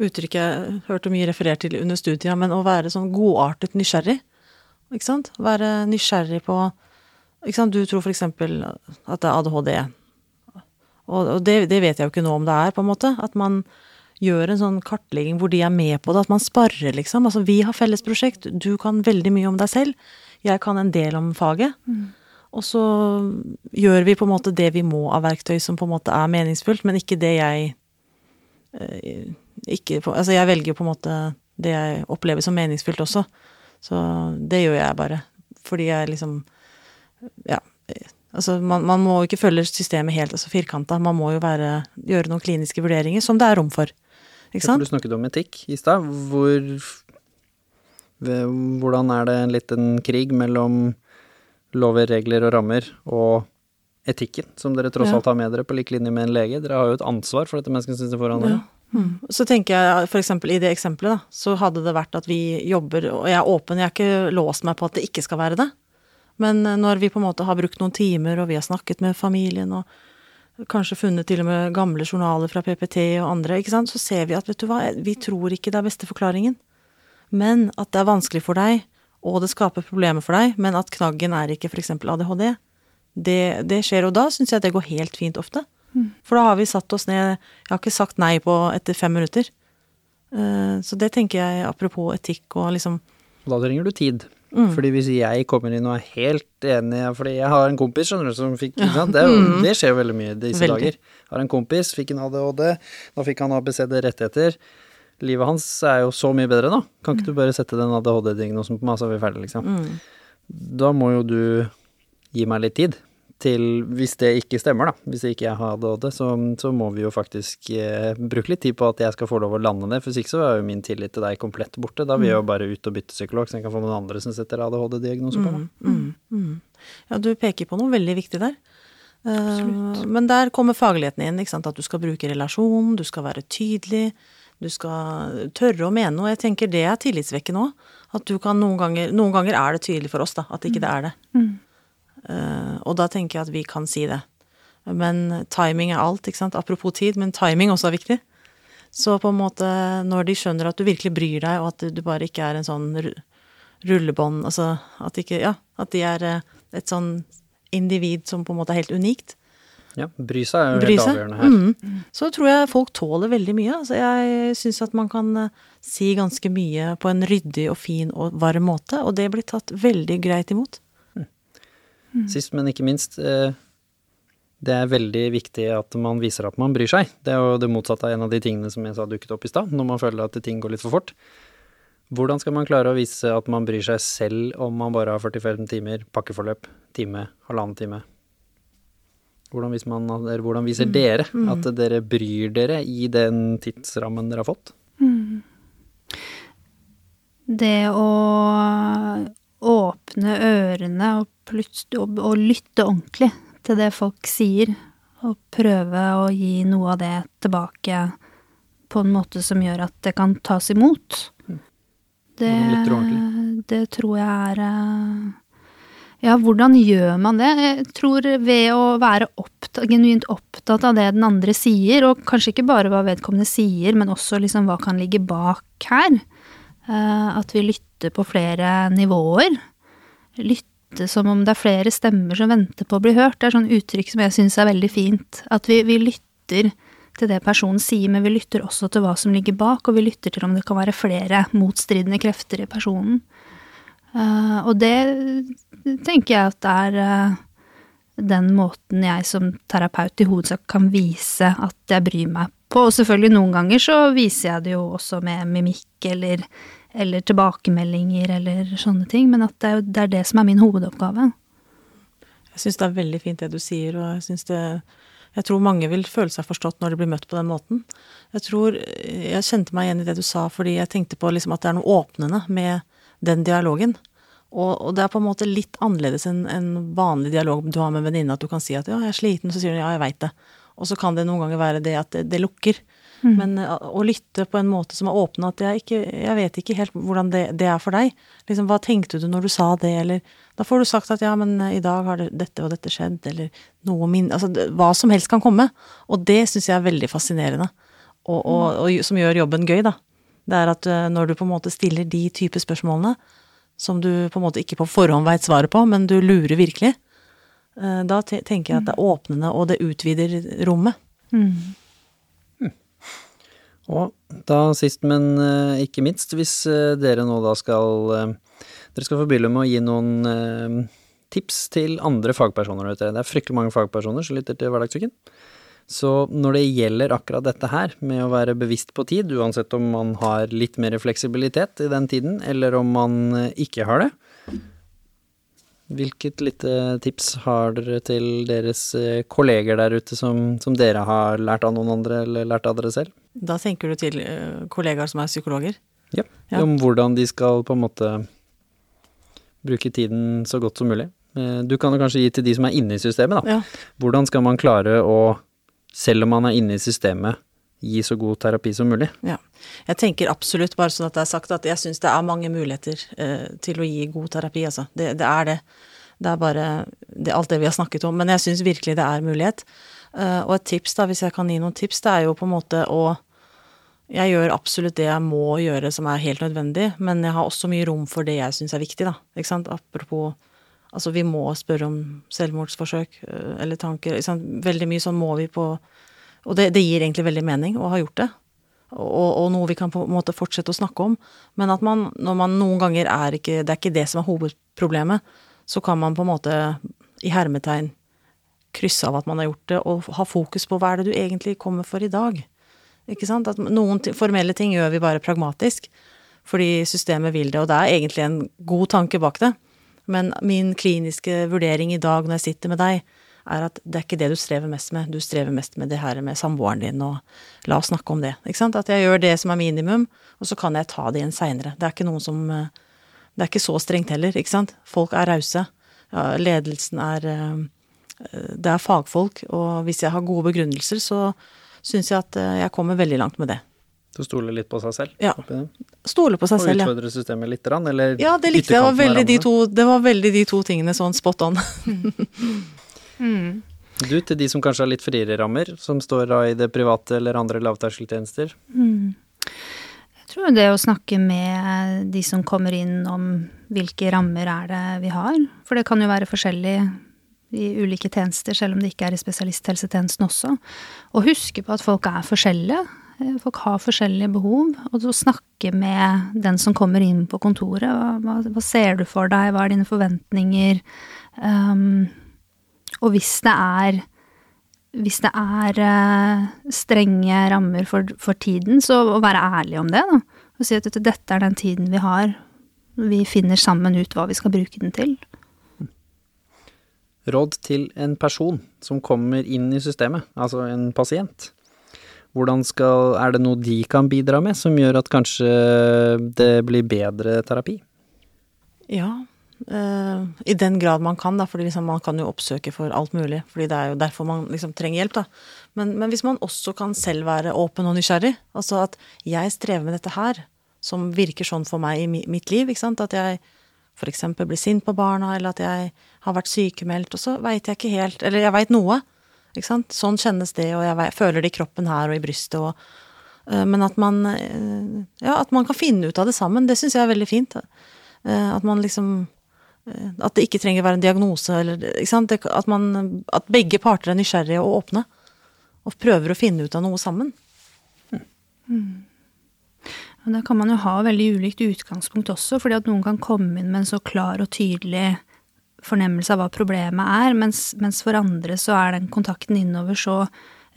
uttrykk jeg hørte mye referert til under studia, men å være sånn godartet nysgjerrig. Ikke sant? Være nysgjerrig på Ikke sant, du tror for eksempel at det er ADHD. Og det, det, vet jeg jo ikke nå om det er, på en måte. At man gjør en sånn kartlegging hvor de er med på det. At man sparrer, liksom. Altså, vi har felles prosjekt, du kan veldig mye om deg selv. Jeg kan en del om faget. Mm. Og så gjør vi på en måte det vi må av verktøy som på en måte er meningsfullt, men ikke det jeg eh, ikke, Altså, jeg velger på en måte det jeg opplever som meningsfullt også. Så det gjør jeg bare. Fordi jeg liksom Ja. Altså, man, man må jo ikke følge systemet helt altså firkanta. Man må jo være, gjøre noen kliniske vurderinger som det er rom for. Ikke sant? Du snakket om etikk i stad. Hvor Hvordan er det en liten krig mellom lover, regler og rammer, og etikken, som dere tross alt har med dere på lik linje med en lege. Dere har jo et ansvar for dette mennesket som sitter foran dere. Ja. Mm. Så tenker jeg eksempel i det eksempelet, da, så hadde det vært at vi jobber, og jeg er åpen, jeg har ikke låst meg på at det ikke skal være det. Men eh, når vi på en måte har brukt noen timer, og vi har snakket med familien, og kanskje funnet til og med gamle journaler fra PPT og andre, ikke sant, så ser vi at vet du hva, vi tror ikke det er beste forklaringen. Men at det er vanskelig for deg, og det skaper problemer for deg, men at knaggen er ikke f.eks. ADHD, det, det, skjer. Og da syns jeg det går helt fint ofte. Mm. For da har vi satt oss ned Jeg har ikke sagt nei på etter fem minutter. Uh, så det tenker jeg apropos etikk og liksom Da trenger du tid. Mm. Fordi hvis jeg kommer inn og er helt enig Fordi jeg har en kompis skjønner du, som fikk det, mm. det, skjer jo veldig mye disse veldig. dager. Har en kompis, fikk en ADHD, nå fikk han ABCD rett etter livet hans er jo så mye bedre nå. Kan ikke du bare sette den ADHD-diagnosen på meg, så er vi ferdige, liksom. Mm. Da må jo du gi meg litt tid til Hvis det ikke stemmer, da, hvis ikke jeg har ADHD, så, så må vi jo faktisk eh, bruke litt tid på at jeg skal få lov å lande det. For hvis ikke så er jo min tillit til deg komplett borte. Da vil jeg jo mm. bare ut og bytte psykolog, så jeg kan få noen andre som setter ADHD-diagnose på meg. Mm, mm, mm. Ja, du peker på noe veldig viktig der. Uh, men der kommer fagligheten inn, ikke sant. At du skal bruke relasjon, du skal være tydelig. Du skal tørre å mene noe. Jeg tenker det er tillitsvekkende òg. At du kan noen ganger Noen ganger er det tydelig for oss, da, at ikke det er det. Mm. Uh, og da tenker jeg at vi kan si det. Men timing er alt, ikke sant. Apropos tid, men timing også er viktig. Så på en måte, når de skjønner at du virkelig bryr deg, og at du bare ikke er en sånn rullebånd, altså at ikke Ja, at de er eh, et sånn individ som på en måte er helt unikt, Ja, bry seg er jo bry helt seg, avgjørende her. mm, så tror jeg folk tåler veldig mye. Altså jeg syns at man kan eh, si ganske mye på en ryddig og fin og varm måte, og det blir tatt veldig greit imot. Sist, men ikke minst, eh, det er veldig viktig at man viser at man bryr seg. Det er jo det motsatte av en av de tingene som jeg sa dukket opp i stad, når man føler at ting går litt for fort. Hvordan skal man klare å vise at man bryr seg selv om man bare har 45 timer pakkeforløp, time, halvannen time? Hvordan viser, man, hvordan viser dere at dere bryr dere i den tidsrammen dere har fått? Det å åpne ørene og, og, og lytte ordentlig til det folk sier, og prøve å gi noe av det tilbake på en måte som gjør at det kan tas imot. Det, du ordentlig? det tror jeg er eh, Ja, hvordan gjør man det? Jeg tror ved å være opptatt, genuint opptatt av det den andre sier, og kanskje ikke bare hva vedkommende sier, men også liksom hva kan ligge bak her. Eh, At vi lytter på flere nivåer. Lytte som om det er flere stemmer som venter på å bli hørt. Det er sånn uttrykk som jeg syns er veldig fint. At vi, vi lytter til det personen sier, men vi lytter også til hva som ligger bak, og vi lytter til om det kan være flere motstridende krefter i personen. Eh, og det tenker jeg at det er uh, den måten jeg som terapeut i hovedsak kan vise at jeg bryr meg på. Og selvfølgelig noen ganger så viser jeg det jo også med mimikk eller, eller tilbakemeldinger eller sånne ting, men at det er, det er det som er min hovedoppgave. Jeg syns det er veldig fint det du sier, og jeg syns det Jeg tror mange vil føle seg forstått når de blir møtt på den måten. Jeg tror Jeg kjente meg igjen i det du sa, fordi jeg tenkte på liksom at det er noe åpnende med den dialogen. Og, og det er på en måte litt annerledes enn en vanlig dialog du har med en venninne, at du kan si at 'ja, jeg er sliten', så sier hun 'ja, jeg veit det'. Og så kan det noen ganger være det at det, det lukker. Men eh, å lytte på en måte som er åpen, at jeg ikke Jeg vet ikke helt hvordan det, det er for deg. Liksom, hva tenkte du når du sa det, eller Da får du sagt at ja, men eh, i dag har det, dette og dette skjedd, eller noe min Altså hva som helst kan komme. Og det syns jeg er veldig fascinerende, og, og, og som gjør jobben gøy, da. Det er at eh, når du på en måte stiller de type spørsmålene, som du på en måte ikke på forhånd veit svaret på, men du lurer virkelig, eh, da tenker jeg at det er åpnende, og det utvider rommet. Og da sist, men eh, ikke minst, hvis dere nå da skal Dere skal få begynne med å gi noen tips til andre fagpersoner der ute. Det er fryktelig mange fagpersoner som lytter til Hverdagssyken. Så når det gjelder akkurat dette her, med å være bevisst på tid, uansett om man har litt mer fleksibilitet i den tiden, eller om man eh, ikke har det, hvilket lite tips har dere til deres eh, kolleger der ute som, som dere har lært av noen andre, eller lært av dere selv? Da tenker du til eh, kollegaer som er psykologer? Ja, Ja. om hvordan de skal på en måte bruke tiden så godt som mulig. Du kan jo kanskje gi til de som er inne i systemet, da. Ja. Hvordan skal man klare å, selv om man er inne i systemet, gi så god terapi som mulig? Ja. Jeg tenker absolutt, bare sånn at det er sagt, at jeg syns det er mange muligheter eh, til å gi god terapi, altså. Det, det er det. Det er bare det, alt det vi har snakket om. Men jeg syns virkelig det er mulighet. Eh, og et tips, da, hvis jeg kan gi noen tips, det er jo på en måte å Jeg gjør absolutt det jeg må gjøre som er helt nødvendig, men jeg har også mye rom for det jeg syns er viktig, da. Ikke sant. Apropos Altså, vi må spørre om selvmordsforsøk eh, eller tanker. Liksom. Veldig mye sånn må vi på Og det, det gir egentlig veldig mening å ha gjort det og, og noe vi kan på en måte fortsette å snakke om. Men at man, når man noen ganger er ikke Det er ikke det som er hovedproblemet. Så kan man på en måte, i hermetegn, krysse av at man har gjort det, og ha fokus på hva er det du egentlig kommer for i dag. Ikke sant? At noen formelle ting gjør vi bare pragmatisk, fordi systemet vil det, og det er egentlig en god tanke bak det. Men min kliniske vurdering i dag når jeg sitter med deg, er at det er ikke det du strever mest med. Du strever mest med det her med samboeren din, og la oss snakke om det. Ikke sant? At jeg gjør det som er minimum, og så kan jeg ta det igjen seinere. Det er ikke noen som eh, Det er ikke så strengt heller, ikke sant. Folk er rause. Ja, ledelsen er eh, Det er fagfolk, og hvis jeg har gode begrunnelser, så syns jeg at eh, jeg kommer veldig langt med det. Så stole litt på seg selv? Ja. Stole på seg Og selv, ja. Og utfordre systemet litt, eller Ja, det likte jeg. Det var av veldig de to, det var veldig de to tingene sånn spot on. Du, til de som kanskje har litt friere rammer, som står da i det private eller andre lavterskeltjenester? Mm. Jeg tror det å snakke med de som kommer inn om hvilke rammer er det vi har, for det kan jo være forskjellig i ulike tjenester, selv om det ikke er i spesialisthelsetjenesten også. Og huske på at folk er forskjellige. Eh, Folk har forskjellige behov. Og så snakke med den som kommer inn på kontoret. Hva, hva, ser du for deg? Hva er dine forventninger? Um, og hvis det er hvis det er uh, strenge rammer for, for tiden, så å være ærlig om det, da. Og si at dette, dette er den tiden vi har. Vi finner sammen ut hva vi skal bruke den til. Råd til en person som kommer inn i systemet, altså en pasient. Hvordan skal, er det noe de kan bidra med som gjør at kanskje det blir bedre terapi? Ja, Uh, i den grad man kan, da, fordi liksom man kan jo oppsøke for alt mulig. fordi det er jo derfor man liksom trenger hjelp, da. Men, men hvis man også kan selv være åpen og nysgjerrig, altså at jeg strever med dette her, som virker sånn for meg i mitt liv, ikke sant, at jeg eksempel blir sint på barna, eller at jeg har vært sykemeldt, og så veit jeg ikke helt, eller jeg veit noe, sånn kjennes det, og jeg føler det i kroppen her og i brystet, og eh, men at man, eh, ja, at man kan finne ut av det sammen, det syns jeg er veldig fint. Eh, At man liksom At det ikke trenger å være en diagnose, eller ikke sant? At, man, at begge parter er nysgjerrige og åpne. Og prøver å finne ut av noe sammen. Mm. da kan man jo ha veldig ulikt utgangspunkt også, fordi at noen kan komme inn med en så klar og tydelig fornemmelse av hva problemet er, mens, mens for andre så er den kontakten innover så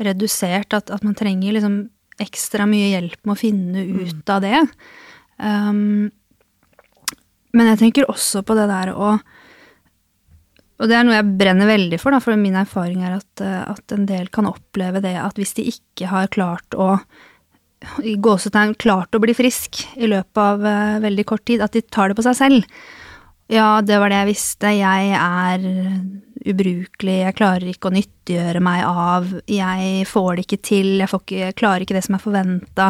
redusert at, at man trenger liksom ekstra mye hjelp med å finne ut av det. Um, men jeg tenker også på det der å Og det er noe jeg brenner veldig for, da, for min erfaring er at, eh, at en del kan oppleve det at hvis de ikke har klart å i gåsetegn klart å bli frisk i løpet av uh, veldig kort tid, at de tar det på seg selv. Ja, det var det jeg visste, jeg er ubrukelig, jeg klarer ikke å nyttiggjøre meg av, jeg får det ikke til, jeg ikke, klarer ikke det som er forventa.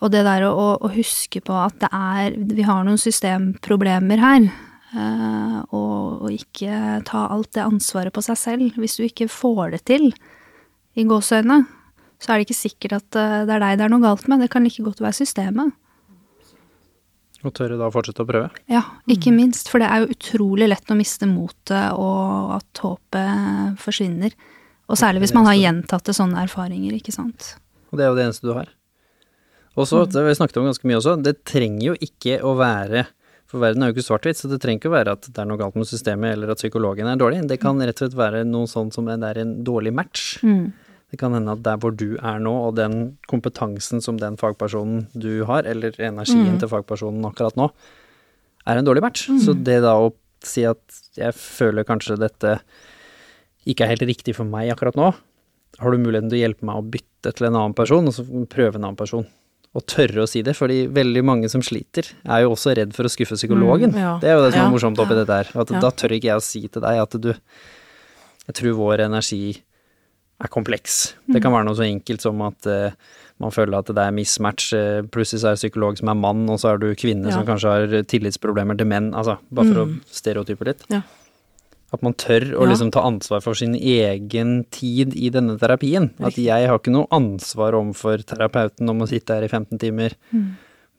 Og det der å, å huske på at det er Vi har noen systemproblemer her. eh, Og, og ikke ta alt det ansvaret på seg selv. Hvis du ikke får det til, i gåseøynene, så er det ikke sikkert at eh, det er deg det er noe galt med. Det kan like godt være systemet. Og tørre da å fortsette å prøve? Ja, ikke minst. For det er jo utrolig lett å miste motet, og at håpet forsvinner. Og særlig hvis man har gjentatte sånne erfaringer, ikke sant. Og det er jo det eneste du har. Og så, det har vi snakket om ganske mye også, det trenger jo ikke å være For verden er jo ikke svart-hvitt, så det trenger ikke å være at det er noe galt med systemet eller at psykologen er dårlig. Det kan rett og slett være noe sånn som det er en dårlig match. Mm. Det kan hende at der hvor du er nå, og den kompetansen som den fagpersonen du har, eller energien til fagpersonen akkurat nå, er en dårlig match. Så det da å si at jeg føler kanskje dette ikke er helt riktig for meg akkurat nå, har du muligheten til å hjelpe meg å bytte til en annen person, og så prøve en annen person. Og tørre å si det, fordi veldig mange som sliter, er jo også redd for å skuffe psykologen. Mm, ja. Det er jo det som Ja. er morsomt oppi dette her. At Ja. da tør ikke jeg å si til deg at du Jeg tror vår energi er kompleks. Det kan være noe så enkelt som at uh, man føler at det er mismatch. eh, plutselig så er det psykolog som er mann, og så er du kvinne Ja. som kanskje har tillitsproblemer til menn. Altså, bare for å stereotype litt. Ja. At man tør å liksom ta ansvar for sin egen tid i denne terapien. At jeg har ikke noe ansvar overfor terapeuten om å sitte her i 15 timer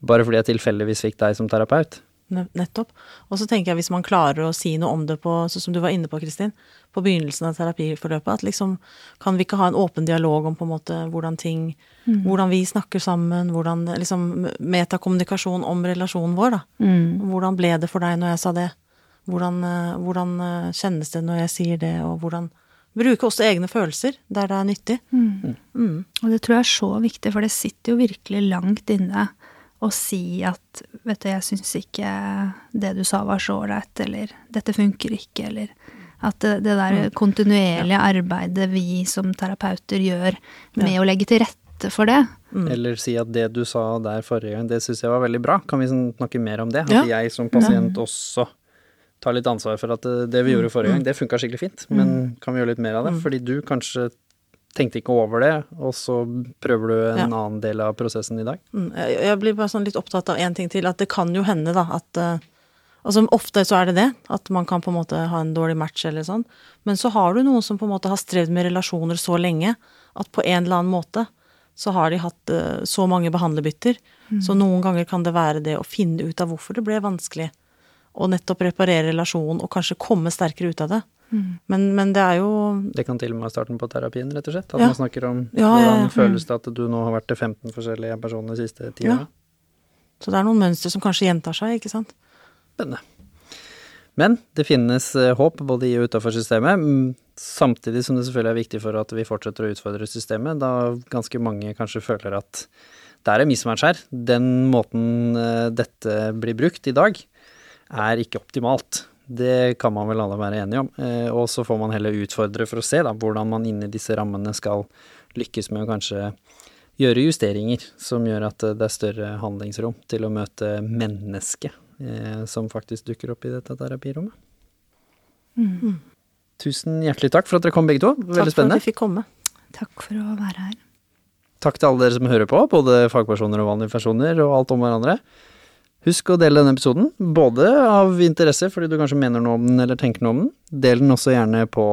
bare fordi jeg tilfeldigvis fikk deg som terapeut. Ne- Nettopp. Og så tenker jeg hvis man klarer å si noe om det på, sånn som du var inne på, Kristin, på begynnelsen av terapiforløpet, at liksom kan vi ikke ha en åpen dialog om på en måte hvordan ting Hvordan vi snakker sammen, hvordan liksom metakommunikasjon om relasjonen vår, da. Hvordan ble det for deg når jeg sa det? Hvordan, eh, hvordan eh, kjennes det når jeg sier det, og hvordan Bruke også egne følelser der det er nyttig. Og det tror jeg er så viktig, for det sitter jo virkelig langt inne å si at vet du, jeg syns ikke det du sa var så ålreit, eller dette funker ikke, eller at det, det der kontinuerlige arbeidet vi som terapeuter gjør med å legge til rette for det. Eller si at det du sa der forrige gang, det syns jeg var veldig bra. Kan vi sånn snakke mer om det? At Ja. jeg som pasient også tar litt ansvar for at det, det vi gjorde forrige gang, det funka skikkelig fint. Men kan vi gjøre litt mer av det? Fordi du kanskje tenkte ikke over det, og så prøver du en Ja. annen del av prosessen i dag. Mm, Jeg, blir bare sånn litt opptatt av én ting til, at det kan jo hende, da, at, eh, Altså ofte så er det det, at man kan på en måte ha en dårlig match eller sånn. Men så har du noen som på en måte har strevd med relasjoner så lenge at på en eller annen måte så har de hatt eh, så mange behandlerbytter. Så noen ganger kan det være det å finne ut av hvorfor det ble vanskelig. Og nettopp reparere relasjonen og kanskje komme sterkere ut av det. Men, men det er jo Det kan til og med være starten på terapien, rett og slett. At Ja. man snakker om Ja, hvordan føles det at du nå har vært til 15 forskjellige personer de siste ti Ja. åra. Så det er noen mønstre som kanskje gjentar seg, ikke sant. Spennende. Men det finnes eh, håp både i og utafor systemet, mm, samtidig som det selvfølgelig er viktig for at vi fortsetter å utfordre systemet, da ganske mange kanskje føler at det er en mismatch her. Den måten eh, dette blir brukt i dag, er ikke optimalt. Det kan man vel alle være enige om. Eh, Og så får man heller utfordre for å se da, hvordan man inni disse rammene skal lykkes med å kanskje gjøre justeringer som gjør at det er større handlingsrom til å møte mennesket eh, som faktisk dukker opp i dette terapirommet. Tusen hjertelig takk for at dere kom begge to. Veldig Takk for at spennende. vi fikk komme. Takk for å være her. Takk til alle dere som hører på, både fagpersoner og vanlige personer, og alt om hverandre. Husk å dele denne episoden, både av interesse fordi du kanskje mener noe om den eller tenker noe om den. Del den også gjerne på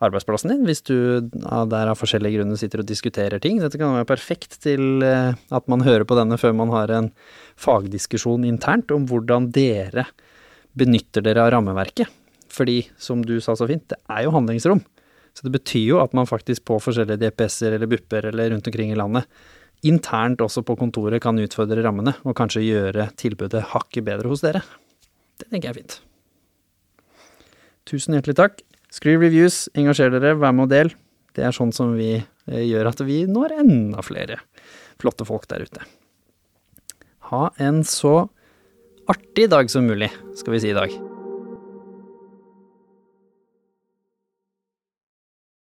arbeidsplassen din, hvis du der av forskjellige grunner sitter og diskuterer ting. Dette kan være perfekt til eh, at man hører på denne før man har en fagdiskusjon internt om hvordan dere benytter dere av rammeverket. Fordi, som du sa så fint, det er jo handlingsrom. Så det betyr jo at man faktisk på forskjellige DPS-er eller BUP-er eller rundt omkring i landet internt også på kontoret kan utfordre rammene, og kanskje gjøre tilbudet hakket bedre hos dere. Det tenker jeg er fint. Tusen hjertelig takk. Skriv reviews, engasjer dere, vær med og del. Det er sånn som vi eh, gjør at vi når enda flere flotte folk der ute. Ha en så artig dag som mulig, skal vi si i dag.